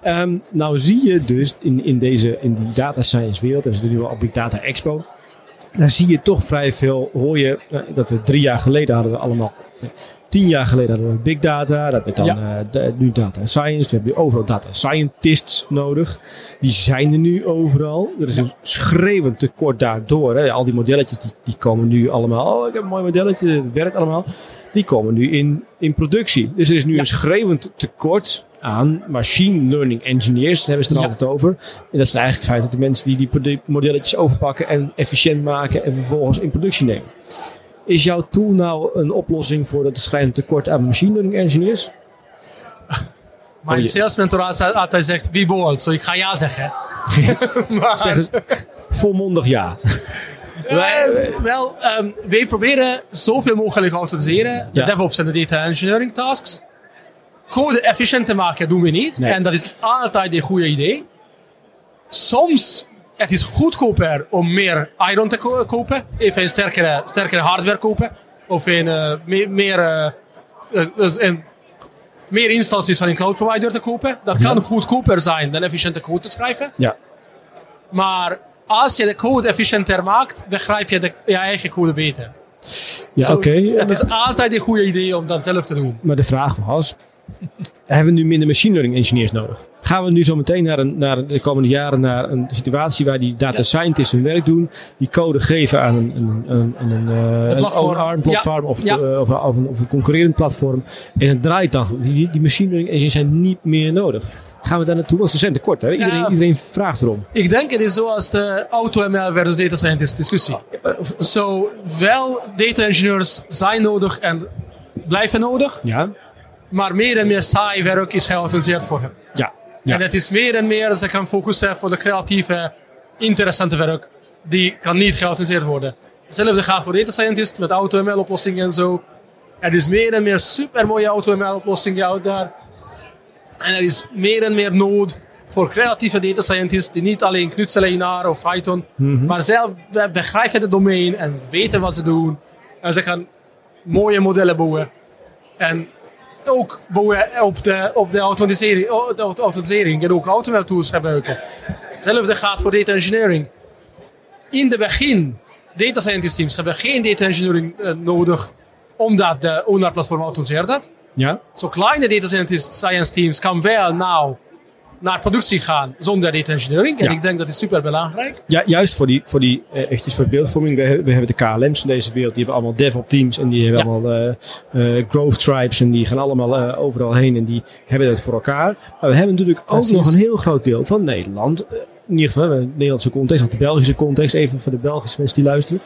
S1: Ehm, nou zie je dus in, in, deze, in die data science wereld, en zitten nu al op Big Data Expo, daar zie je toch vrij veel, hoor je, eh, dat we drie jaar geleden hadden we allemaal, nee, tien jaar geleden hadden we Big Data, dat werd dan
S2: Ja.
S1: eh, nu Data Science, we hebben nu overal Data Scientists nodig. Die zijn er nu overal. Er is een schreeuwend tekort daardoor. Hè. Al die modelletjes die, die komen nu allemaal, oh ik heb een mooi modelletje, het werkt allemaal. Die komen nu in, in productie. Dus er is nu een schreeuwend tekort aan machine learning engineers. Daar hebben ze het er
S2: Ja.
S1: altijd over. En dat zijn eigenlijk feitelijk de mensen die die modelletjes overpakken en efficiënt maken en vervolgens in productie nemen. Is jouw tool nou een oplossing voor dat schrijnend tekort aan machine learning engineers?
S2: Mijn
S1: Oh,
S2: sales mentor altijd- zegt, be bold. Zo, ik ga ja zeggen. maar,
S1: Zeg eens volmondig ja.
S2: Wij, wel, ehm, wij proberen zoveel mogelijk te automatiseren. De
S1: Ja.
S2: DevOps en de data engineering tasks. Code efficiënt te maken doen we niet.
S1: Nee.
S2: En dat is altijd een goede idee. Soms het is goedkoper om meer iron te ko- kopen. Even een sterkere, sterkere hardware kopen. Of een, eh, meer, meer, eh, eh, een- meer instanties van een cloud provider te kopen. Dat kan goedkoper zijn dan efficiënte code te schrijven.
S1: Ja.
S2: Maar als je de code efficiënter maakt, begrijp je de, je eigen code beter.
S1: Ja, oké.
S2: Het is altijd een goede idee om dat zelf te doen.
S1: Maar de vraag was: hebben we nu minder machine learning engineers nodig? Gaan we nu zo meteen naar, een, naar de komende jaren naar een situatie waar die data scientists hun werk doen, die code geven aan een, een, een, een, een, eh, een
S2: platform.
S1: ARM platform of,
S2: Ja.
S1: eh, of, of een, of een concurrerend platform en het draait dan. Die, die machine learning engineers zijn niet meer nodig. Gaan we daar naartoe? Want ze zijn tekort. Hè? Iedereen,
S2: Ja.
S1: iedereen vraagt erom.
S2: Ik denk het is zoals de auto-ML versus data scientist discussie. Zo, wel data engineers zijn nodig en blijven nodig.
S1: Ja.
S2: Maar meer en meer saai werk is geautomatiseerd voor hem.
S1: Ja. ja.
S2: En het is meer en meer ze kan focussen voor de creatieve, interessante werk. Die kan niet geautomatiseerd worden. Hetzelfde gaat voor data scientists met AutoML-oplossingen en zo. Er is meer en meer super mooie AutoML-oplossingen out daar. En er is meer en meer nood voor creatieve data scientists die niet alleen knutselen in R of Python, maar zelf begrijpen het domein en weten wat ze doen. En ze gaan mooie modellen bouwen. En ook bouwen op de, op de, automatisering, de automatisering en ook AutoML tools gebruiken. Hetzelfde gaat voor data engineering. In het begin, data scientist teams hebben geen data engineering uh, nodig, omdat de ONAR-platform automatiseert dat.
S1: Ja.
S2: Zo kleine data science teams kan wel nou naar productie gaan zonder data engineering. En
S1: Ja.
S2: ik denk dat is super belangrijk.
S1: Ja, juist voor die, voor die eh, eventjes voor beeldvorming. We, hebben- we hebben de KLM's in deze wereld. Die hebben allemaal DevOps teams. En die hebben
S2: Ja.
S1: allemaal eh, eh, growth tribes. En die gaan allemaal eh, overal heen. En die hebben het voor elkaar. Maar we hebben natuurlijk ook nog een heel groot deel van Nederland. in ieder geval, de Nederlandse context. Of de Belgische context. Even voor de Belgische mensen die luisteren.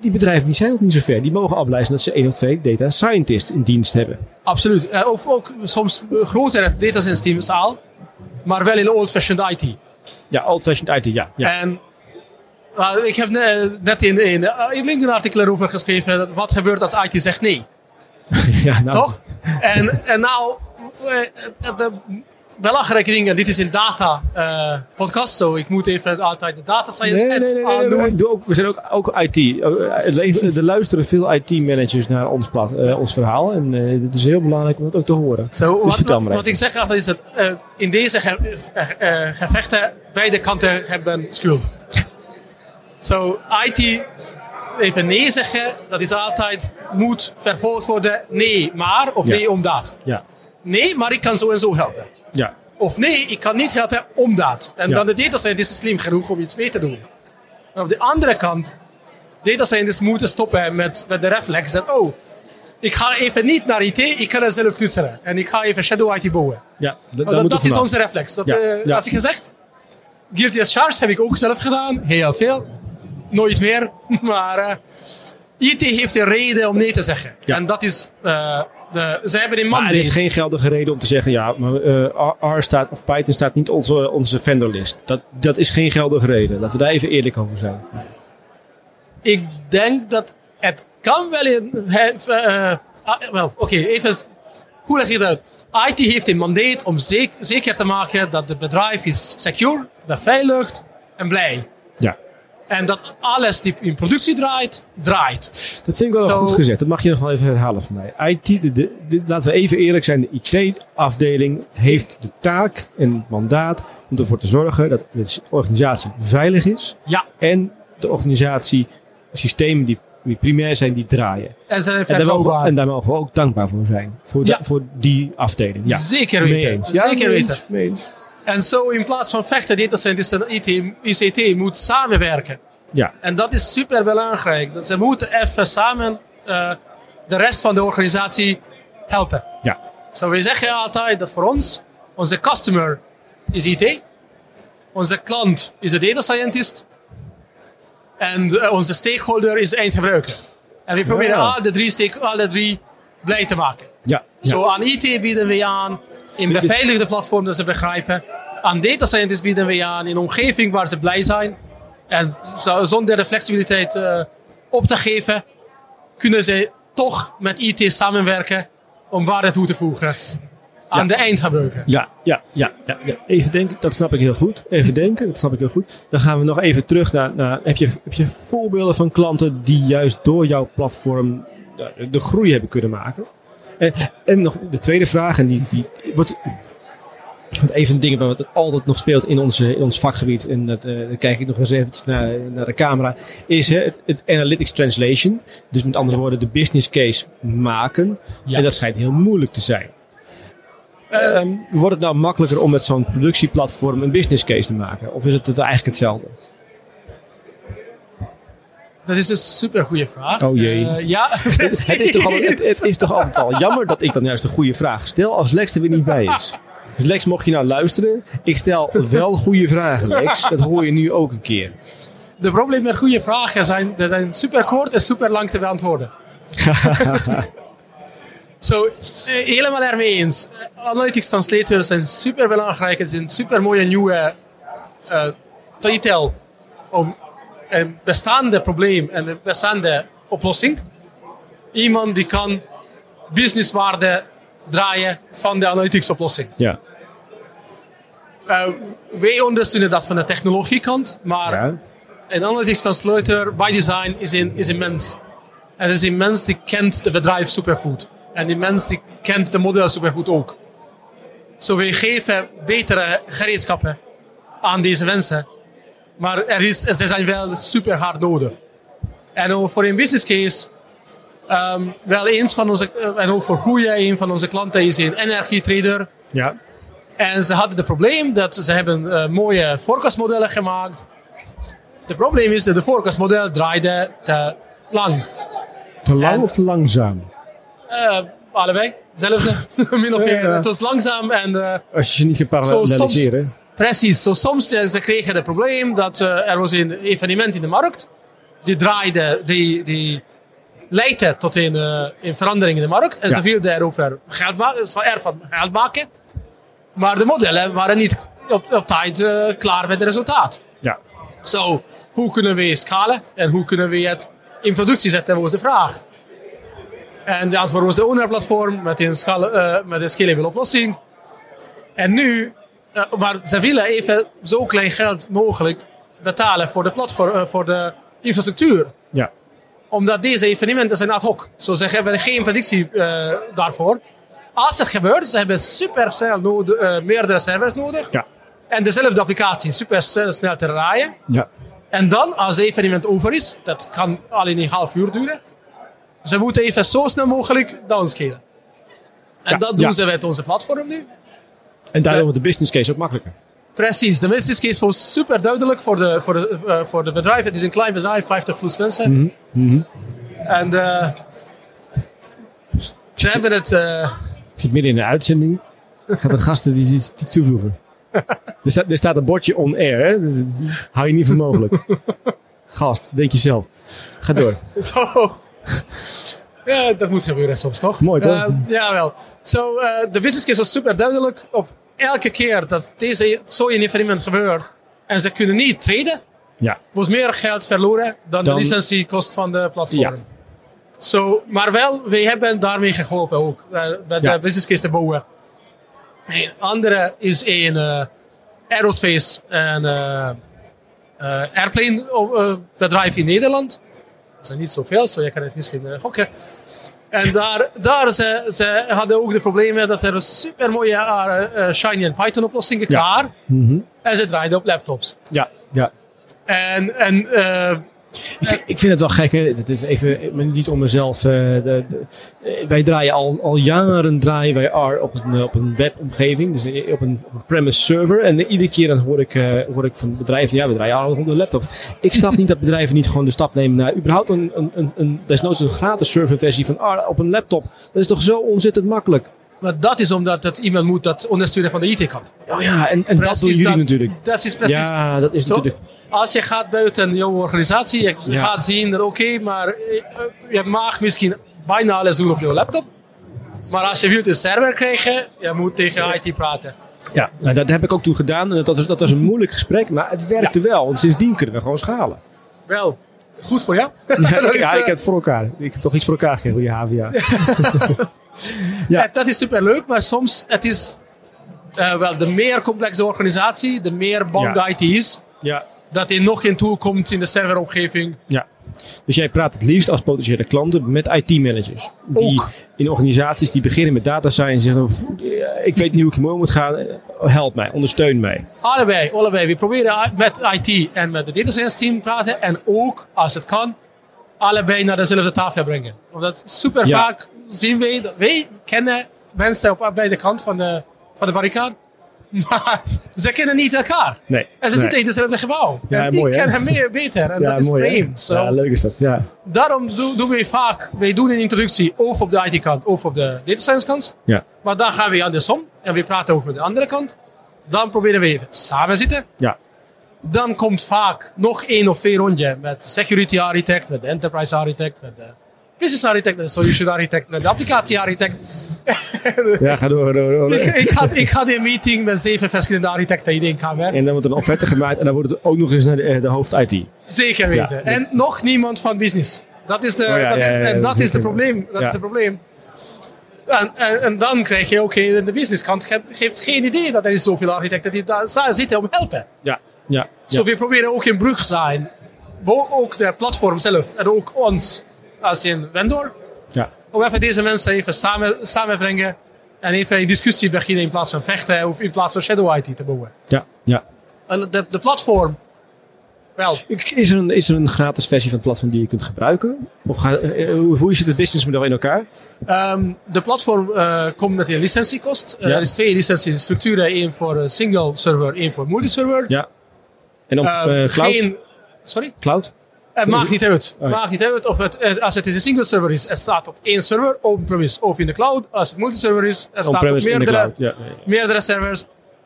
S1: Die bedrijven die zijn nog niet zo ver. Die mogen afblijven dat ze één of twee data scientists in dienst hebben.
S2: Absoluut. Of ook soms grotere data science teams al, maar wel in old-fashioned IT.
S1: Ja, old-fashioned IT, ja. ja.
S2: En uh, ik heb ne- net in, in, uh, in LinkedIn een artikel erover geschreven. dat Wat gebeurt als IT zegt nee?
S1: ja nou,
S2: Toch? En, en nou, eh, de belangrijke dingen. Dit is een data eh, podcast. Zo, ik moet even altijd de data science
S1: Nee, nee, nee, nee,
S2: aandoen.
S1: nee, ik doe ook, we zijn ook, ook IT. Eh, leven- Er luisteren veel IT-managers naar ons, plat, eh, ons verhaal. En eh, het is heel belangrijk om het ook te horen. Dus
S2: wat, ik zeg altijd is dat eh, in deze ge- eh, eh, gevechten beide kanten hebben schuld. Zo, IT even nee zeggen, dat is altijd moet vervolgd worden. Nee, maar of
S1: Ja.
S2: nee, omdat.
S1: Ja,
S2: Nee, maar ik kan zo en zo helpen.
S1: Ja,
S2: Of nee, ik kan niet helpen omdat. En
S1: Ja.
S2: dan de data scientist is slim genoeg om iets mee te doen. En op de andere kant, data scientists moeten stoppen met, met de reflex dat, oh, ik ga even niet naar IT, ik kan het zelf knutselen. En ik ga even shadow IT bouwen.
S1: ja.
S2: dat dat is onze reflex. Dat,
S1: Ja,
S2: eh,
S1: ja.
S2: Als ik gezegd, Guilty as Charged heb ik ook zelf gedaan. Heel veel. Nooit meer. Maar eh, IT heeft een reden om nee te zeggen.
S1: Ja.
S2: En dat is, eh, de, ze hebben in
S1: er is geen geldige reden om te zeggen, ja, maar eh, R, staat, of Python staat niet op onze, onze vendorlist. Dat, dat is geen geldige reden. Laten we daar even eerlijk over zijn.
S2: Ik denk dat het kan wel in. eh, ah, wel, oké, even. Hoe leg je dat uit? IT heeft een mandaat om zek- zeker te maken dat het bedrijf is secure, beveiligd en blij. En dat alles die in productie draait, draait.
S1: Dat vind ik wel goed gezegd. Dat mag je nog wel even herhalen voor mij. IT, de, de, de- laten we even eerlijk zijn. De IT-afdeling heeft de taak en het mandaat om ervoor te zorgen dat de organisatie veilig is.
S2: Ja,
S1: En de organisatie, systemen die, die primair zijn, die draaien.
S2: en ze
S1: En daar, mogen, we- en daar mogen we ook dankbaar voor zijn. Voor,
S2: Ja.
S1: voor die afdeling. Ja.
S2: Zeker weten. Zeker weten. En zo in plaats van vechten, data scientists en IT, ICT moet samenwerken.
S1: Ja.
S2: En dat is super belangrijk. Dat ze moeten even samen eh, de rest van de organisatie helpen.
S1: Ja.
S2: Zo, we zeggen altijd dat voor ons, onze customer is IT, onze klant is de data scientist en eh, onze stakeholder is de eindgebruiker. En we proberen
S1: Ja.
S2: al de drie, stake, alle drie blij te maken.
S1: Ja. ja.
S2: Zo aan IT bieden we aan, in beveiligde platform dat ze begrijpen. Aan data scientists bieden we aan, in een omgeving waar ze blij zijn. En zo- zonder de flexibiliteit eh, op te geven, kunnen ze toch met IT samenwerken om waarde toe te voegen aan de eindgebruiker.
S1: Ja, ja, ja, ja, ja. Even denken, dat snap ik heel goed. Even denken, dat snap ik heel goed. Dan gaan we nog even terug naar, naar heb, je, heb je voorbeelden van klanten die juist door jouw platform de, de groei hebben kunnen maken? En, en nog de tweede vraag, en die, die wordt want een van de dingen wat altijd nog speelt in, onze, in ons vakgebied, en dat, eh, dan kijk ik nog eens even naar, naar de camera, is hè, het, het analytics translation. Dus met andere woorden, de business case maken.
S2: Ja.
S1: En dat schijnt heel moeilijk te zijn. Ehm, wordt het nou makkelijker om met zo'n productieplatform een business case te maken? Of is het, het eigenlijk hetzelfde?
S2: Dat is een super goede vraag.
S1: Oh jee.
S2: Eh, ja,
S1: Het is, toch al, het, het is toch altijd al jammer dat ik dan juist een goede vraag stel als Lex er weer niet bij is. Dus Lex, mocht je nou luisteren, ik stel wel goede vragen, Lex. Dat hoor je nu ook een keer.
S2: De probleem met goede vragen zijn, dat zijn super kort en super lang te beantwoorden. Zo, eh, helemaal ermee eens. Eh, Analytics translators zijn super belangrijk. Het is een super mooie nieuwe uh, titel om een bestaande probleem en een bestaande oplossing. Iemand die kan businesswaarde draaien van de analytics oplossing.
S1: Ja.
S2: Uh, wij ondersteunen dat van de technologiekant, maar
S1: Ja.
S2: een analytics translator by design is een, is een mens. En is een mens die kent het bedrijf supergoed. En die mens die kent de model supergoed ook. Zo wij geven betere gereedschappen aan deze mensen. Maar er is, ze zijn wel super hard nodig. En ook voor een business case, ehm, wel eens van onze, eh, en ook voor goede, een van onze klanten is een energietrader.
S1: Ja.
S2: En ze hadden het probleem dat ze hebben eh, mooie forecastmodellen gemaakt. Het probleem is dat de forecastmodel draaide te lang.
S1: Te lang
S2: En-
S1: of te langzaam?
S2: Eh, allebei, hetzelfde, min of meer.
S1: ja.
S2: Het was langzaam en
S1: Als je ze niet gaat paralleliseren.
S2: Precies. Zo, soms eh, ze kregen het probleem dat eh, er was een evenement in de markt. Die draaide, die, die leidde tot een, eh, een verandering in de markt. En
S1: Ja.
S2: ze wilden erover geld maken, ervan geld maken. Maar de modellen waren niet op, op tijd klaar met het resultaat.
S1: Ja.
S2: Zo, hoe kunnen we schalen en hoe kunnen we het in productie zetten, was de vraag. En de antwoord was de owner-platform met een, eh, met een scalable oplossing. En nu, maar ze willen even zo klein geld mogelijk betalen voor de, platform, eh, voor de infrastructuur.
S1: Ja.
S2: Omdat deze evenementen zijn ad hoc. Zo, ze hebben geen predictie eh, daarvoor. Als het gebeurt, ze hebben super snel nodig, eh, meerdere servers nodig.
S1: Ja.
S2: En dezelfde applicatie super snel te draaien.
S1: Ja.
S2: En dan, als het evenement over is, dat kan alleen een half uur duren. Ze moeten even zo snel mogelijk downscalen. En
S1: Ja,
S2: dat doen ze met onze platform nu.
S1: En daarom wordt de business case ook makkelijker.
S2: Precies, de business case was super duidelijk voor de, voor de, eh, voor de bedrijf. Het is een klein bedrijf, 50 plus mensen. En eh, ze hebben het... eh,
S1: Ik zit midden in de uitzending. Gaat de gasten die iets toevoegen. Er staat, er staat een bordje on air. Hè? Dus, hou je niet voor mogelijk. Gast, denk je zelf. Ga door.
S2: Zo. Ja, dat moet gebeuren soms, toch?
S1: Mooi, toch?
S2: Eh, jawel. Zo, de business case was super duidelijk. Op elke keer dat deze zo'n evenement gebeurt en ze kunnen niet traden,
S1: Ja.
S2: was meer geld verloren dan,
S1: Dan-
S2: de licentiekost van de platform.
S1: Ja.
S2: Zo, maar wel, wij hebben daarmee geholpen ook, bij
S1: Ja.
S2: de business case te bouwen. Een andere is een eh, aerospace en eh, airplane eh, bedrijf in Nederland. Dat zijn niet zoveel, zo je kan het misschien gokken. En daar, daar ze, ze hadden ook de problemen dat er super mooie eh, eh, Shiny en Python oplossingen klaar.
S1: Mhm.
S2: En ze draaiden op laptops.
S1: Ja. ja.
S2: En, en eh,
S1: Ik, ik vind het wel gek. Het is even niet om mezelf. eh, de, eh, wij draaien al, al jaren draaien wij R op een, eh, op een webomgeving. Dus eh, op een, op een premise server. En eh, iedere keer dan hoor ik, eh, hoor ik van bedrijven. Ja, we draaien al op een laptop. Ik snap niet dat bedrijven niet gewoon de stap nemen naar überhaupt een, een, een, een desnoods een gratis serverversie van R op een laptop. Dat is toch zo ontzettend makkelijk.
S2: Maar dat is omdat het iemand moet dat ondersteunen van de IT-kant.
S1: Oh ja, en, en dat doen jullie
S2: dat,
S1: natuurlijk.
S2: Dat is precies.
S1: Ja, dat is
S2: Zo,
S1: natuurlijk.
S2: als je gaat buiten jouw organisatie, je
S1: Ja.
S2: gaat zien dat oké, maar eh, je mag misschien bijna alles doen op je laptop. Maar als je wilt een server krijgen, je moet tegen IT praten.
S1: Ja, nou, dat heb ik ook toen gedaan. En dat was, dat was een moeilijk gesprek, maar het werkte wel. Want sindsdien kunnen we gewoon schalen.
S2: Wel, goed voor jou.
S1: Ja, ik, ja,
S2: eh,
S1: ik heb het voor elkaar. Ik heb toch iets voor elkaar gegeven, goede HVA. Ja.
S2: Eh, Dat is super leuk, maar soms het is eh, wel de meer complexe organisatie, de meer bang. IT is,
S1: Ja.
S2: dat er nog geen tool komt in de serveromgeving.
S1: ja. Dus jij praat het liefst als potentiële klanten met IT-managers. Die
S2: Ook.
S1: in organisaties die beginnen met data science zeggen: "Ja, Ik weet niet hoe ik hiermee om moet gaan. Eh, Help mij, ondersteun mij.
S2: Allebei, allebei. We proberen met IT en met de data science team praten. En ook, als het kan, allebei naar dezelfde tafel brengen. Omdat super
S1: Ja.
S2: vaak zien wij, dat wij kennen mensen op beide kant van de, van de barricade. Maar ze kennen niet elkaar.
S1: Nee.
S2: En ze
S1: nee.
S2: zitten in hetzelfde gebouw.
S1: Ja,
S2: en
S1: mooi,
S2: ik ken hem meer, beter. En
S1: Ja,
S2: dat is
S1: mooi,
S2: vreemd. Zo.
S1: Ja, leuk is dat. Ja.
S2: Daarom doen, doen we vaak, wij doen een introductie of op de IT-kant of op de data science kant.
S1: Ja.
S2: Maar dan gaan we andersom. En we praten ook met de andere kant. Dan proberen we even samen zitten.
S1: Ja.
S2: Dan komt vaak nog één of twee rondjes met security architect, met de enterprise architect, met de business architect, de solution architect, de applicatie architect.
S1: Ja, ga door, door, door.
S2: ik, ik, had, ik had een meeting met zeven verschillende architecten in één kamer.
S1: En dan wordt een offerte gemaakt en dan wordt het ook nog eens naar de, de hoofd IT.
S2: Zeker weten.
S1: Ja.
S2: En nog niemand van business. Dat is, de,
S1: Oh ja,
S2: dat, en
S1: dat is
S2: het probleem. Dat is het probleem. En, en, en dan krijg je ook de businesskant ge- geeft geen idee dat er is zoveel architecten die daar zitten om te helpen.
S1: Ja, ja.
S2: Zo we proberen ook een brug zijn. Bo- Ook de platform zelf en ook ons als een vendor. Om even deze mensen even samen, samenbrengen. En even een discussie beginnen in plaats van vechten of in plaats van shadow IT te bouwen.
S1: ja, ja.
S2: En de, de platform. Wel,
S1: Is er, een, is er een gratis versie van het platform die je kunt gebruiken? Of ga, eh, hoe hoe zit het businessmodel in elkaar?
S2: Ehm, de platform eh, komt met een licentiekost. Eh,
S1: Ja.
S2: Er is twee licentiestructuren. één voor eh, single server, één voor multiserver.
S1: Ja. En op
S2: Ehm,
S1: eh, cloud?
S2: Geen, sorry?
S1: Cloud?
S2: Het maakt niet uit.
S1: Oh
S2: maakt niet uit of het, eh, als het een single server is, het staat op één server, open-premise of in de cloud. Als het multiserver is, het staat op
S1: On-premise
S2: meerdere,
S1: cloud. Ja, ja, ja.
S2: meerdere servers.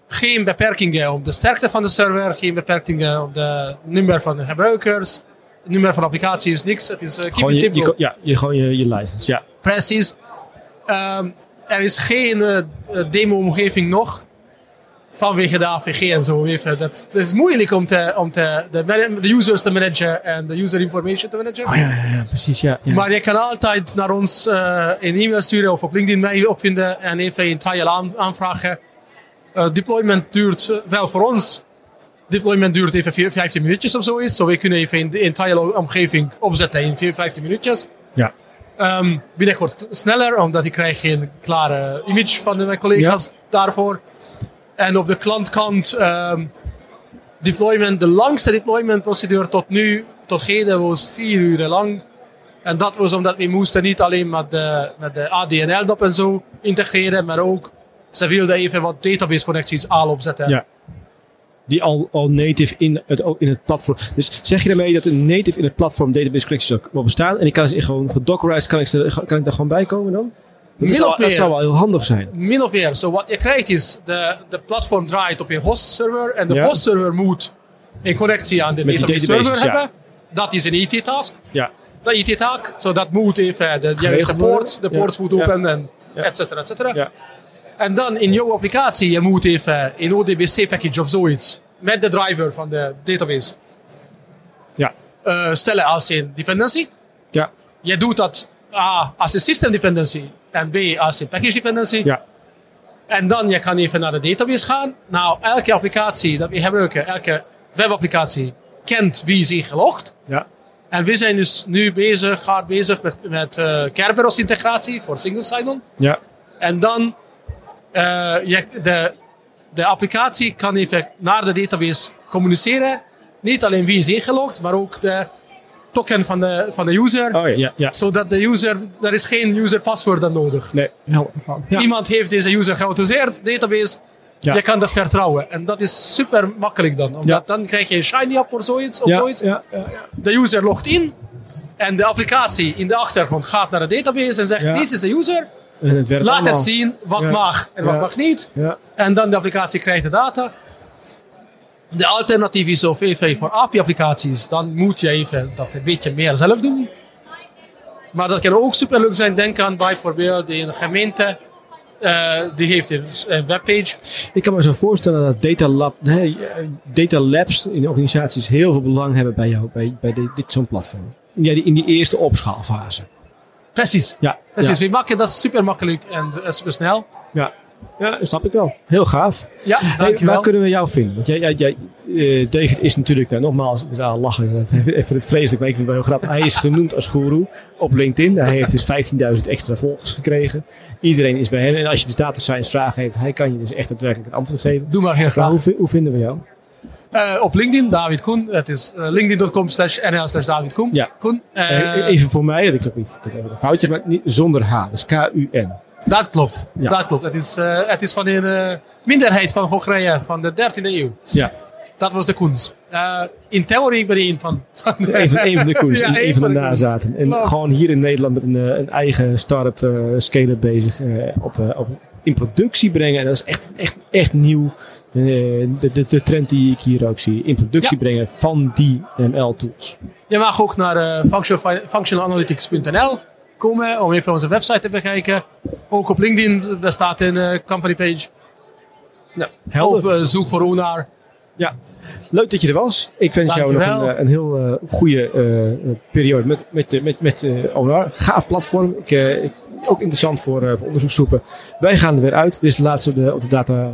S2: Geen beperkingen op de sterkte van de server, geen beperkingen op de nummer van de gebruikers, het nummer van applicaties, niks. Het is uh, keep
S1: Gewoon
S2: it
S1: je,
S2: simple.
S1: je, ja, je, gewoon je, je license. Ja.
S2: Precies. Ehm, er is geen eh, demo-omgeving nog. Vanwege de AVG en zo. Even. Dat, het is moeilijk om, te, om te, de, de users te managen en de user information te managen.
S1: Oh ja, ja, ja, precies. Ja, ja.
S2: Maar je kan altijd naar ons eh, een e-mail sturen of op LinkedIn mij opvinden en even een trial aan, aanvragen. Eh, deployment duurt eh, wel voor ons. Deployment duurt even vier- 15 minuutjes of zo is. Zo we kunnen even een, een trial omgeving opzetten in vier- 15 minuutjes.
S1: ja.
S2: Ehm binnenkort sneller, omdat ik krijg een klare image van mijn collega's daarvoor. En op de klantkant, ehm, deployment, de langste deployment procedure tot nu, tot heden, was vier uur lang. En dat was omdat we moesten niet alleen met de, met de ADNL-dop en zo integreren, maar ook, ze wilden even wat database connecties al opzetten.
S1: Ja. Die al, al native in het, in het platform. Dus zeg je daarmee dat een native in het platform database connecties ook wel bestaan? En ik kan ze gewoon gedockerized, kan ik, kan ik daar gewoon bij komen dan? Dat,
S2: Min of
S1: dat
S2: meer.
S1: zou wel heel handig zijn.
S2: Min of meer. Zo wat je krijgt is, de, de platform draait op een host server en de
S1: Ja.
S2: host server moet een connectie aan de
S1: Met die
S2: database
S1: databases,
S2: server
S1: ja.
S2: hebben. Dat is een IT-task.
S1: Ja.
S2: Dat IT-taak, zo dat moet even de juiste
S1: worden.
S2: ports, de ports moet
S1: Ja.
S2: open en et cetera, et cetera.
S1: Ja.
S2: En dan in jouw applicatie, je moet even een ODBC-package of zoiets met de driver van de database
S1: Ja.
S2: eh, stellen als een dependency.
S1: Ja.
S2: Je doet dat A als een system dependency en B als een package dependency.
S1: Ja.
S2: En dan je kan even naar de database gaan. Nou, elke applicatie dat we gebruiken, elke webapplicatie, kent wie is ingelogd.
S1: Ja.
S2: En we zijn dus nu bezig, hard bezig met, met eh, Kerberos integratie voor single sign-on.
S1: Ja.
S2: En dan, je, de, de applicatie kan even naar de database communiceren. Niet alleen wie is ingelogd, maar ook de token van de, van de user.
S1: Oh ja, ja.
S2: Zodat de user, er is geen user paswoord dan nodig.
S1: Nee. helder. Ja.
S2: Iemand heeft deze user geautoriseerd, database.
S1: Ja.
S2: Je kan dat vertrouwen. En dat is super makkelijk dan. Omdat
S1: Ja.
S2: dan krijg je een shiny app of zoiets. Of
S1: Ja,
S2: zoiets.
S1: ja, ja, ja.
S2: De user logt in. En de applicatie in de achtergrond gaat naar de database en zegt:
S1: Ja.
S2: Dit is de user.
S1: Het
S2: Laat
S1: allemaal.
S2: het zien wat
S1: Ja.
S2: mag en wat
S1: Ja.
S2: mag niet.
S1: Ja.
S2: En dan de applicatie krijgt de data. De alternatief is of even voor API-applicaties, dan moet je even dat een beetje meer zelf doen. Maar dat kan ook superleuk zijn. Denk aan bijvoorbeeld een gemeente, eh, die heeft een webpage.
S1: Ik kan me zo voorstellen dat data, lab, data labs in organisaties heel veel belang hebben bij jou, bij, bij dit, dit zo'n platform. Ja, die, in die eerste opschaalfase.
S2: Precies.
S1: Ja,
S2: Precies.
S1: ja,
S2: We maken dat super makkelijk en super snel.
S1: ja. Ja, dat snap ik wel. Heel gaaf.
S2: Ja,
S1: Hey, waar kunnen we jou vinden? Want jij, jij, jij, eh, David is natuurlijk, nou, nogmaals, we lachen, even het vreselijk, maar ik vind het wel heel grappig. Hij is genoemd als guru op LinkedIn. Hij heeft dus 15.000 extra volgers gekregen. Iedereen is bij hem. En als je dus data science vragen heeft, hij kan je dus echt daadwerkelijk een antwoord geven.
S2: Doe maar heel
S1: Maar
S2: graag.
S1: hoe, hoe vinden we jou?
S2: Eh, op LinkedIn, David Koen. Het is eh, linkedin.com slash nl slash David Koen.
S1: Ja.
S2: Koen.
S1: Even voor mij, ik heb dat even een foutje, maar niet zonder H. Dus K-U-N.
S2: Dat klopt.
S1: Ja.
S2: Dat klopt. Het is, eh, het is van een eh, minderheid van Hongarije van de 13e eeuw.
S1: Ja,
S2: Dat was de Koens. Eh, in theorie ben ik een van, de,
S1: een van, een van de koers,
S2: Ja,
S1: een, van de
S2: de
S1: nazaten. En
S2: Klopt.
S1: gewoon hier in Nederland met een, een eigen start-up eh scale-up bezig op, op, in productie brengen. En dat is echt, echt, echt nieuw. De, de, de trend die ik hier ook zie. In productie
S2: Ja.
S1: brengen van die ML-tools.
S2: Je mag ook naar functional- functionalanalytics.nl. komen om even onze website te bekijken. Ook op LinkedIn, daar staat een company page.
S1: Nou,
S2: Of zoek voor Onar.
S1: Ja, leuk dat je er was. Ik wens jou nog een, een heel goede periode met, met, met, met Onar. Gaaf platform. Ik, ik ook interessant voor, uh, voor onderzoeksgroepen. Wij gaan er weer uit. Dit is de laatste op de, op de data,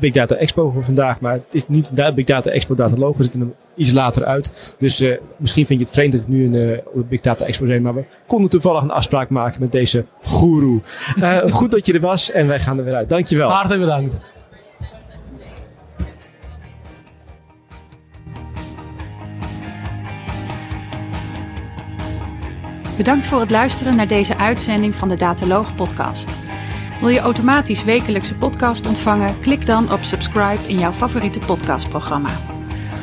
S1: Big Data Expo voor vandaag. Maar het is niet de Big Data Expo Dataloog. We zitten er iets later uit. Dus uh, misschien vind je het vreemd dat het nu een uh, Big Data Expo zijn. Maar we konden toevallig een afspraak maken met deze guru. goed dat je er was en wij gaan er weer uit. Dankjewel.
S2: Hartelijk bedankt.
S3: Bedankt voor het luisteren naar deze uitzending van de Dataloog podcast. Wil je automatisch wekelijkse podcast ontvangen? Klik dan op subscribe in jouw favoriete podcastprogramma.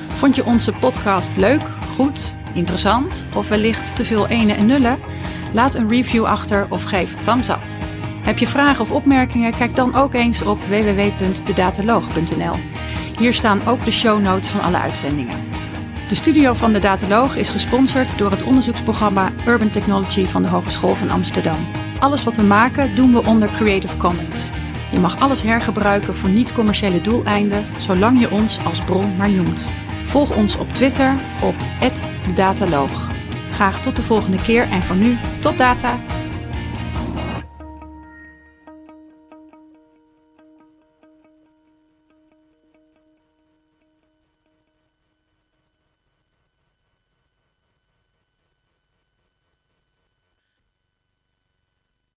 S3: Vond je onze podcast leuk, goed, interessant of wellicht te veel ene en nullen? Laat een review achter of geef thumbs up. Heb je vragen of opmerkingen? Kijk dan ook eens op www.dedataloog.nl. Hier staan ook de show notes van alle uitzendingen. De studio van de Dataloog is gesponsord door het onderzoeksprogramma Urban Technology van de Hogeschool van Amsterdam. Alles wat we maken doen we onder Creative Commons. Je mag alles hergebruiken voor niet-commerciële doeleinden, zolang je ons als bron maar noemt. Volg ons op Twitter op @dedataloog. Graag tot de volgende keer en voor nu tot data.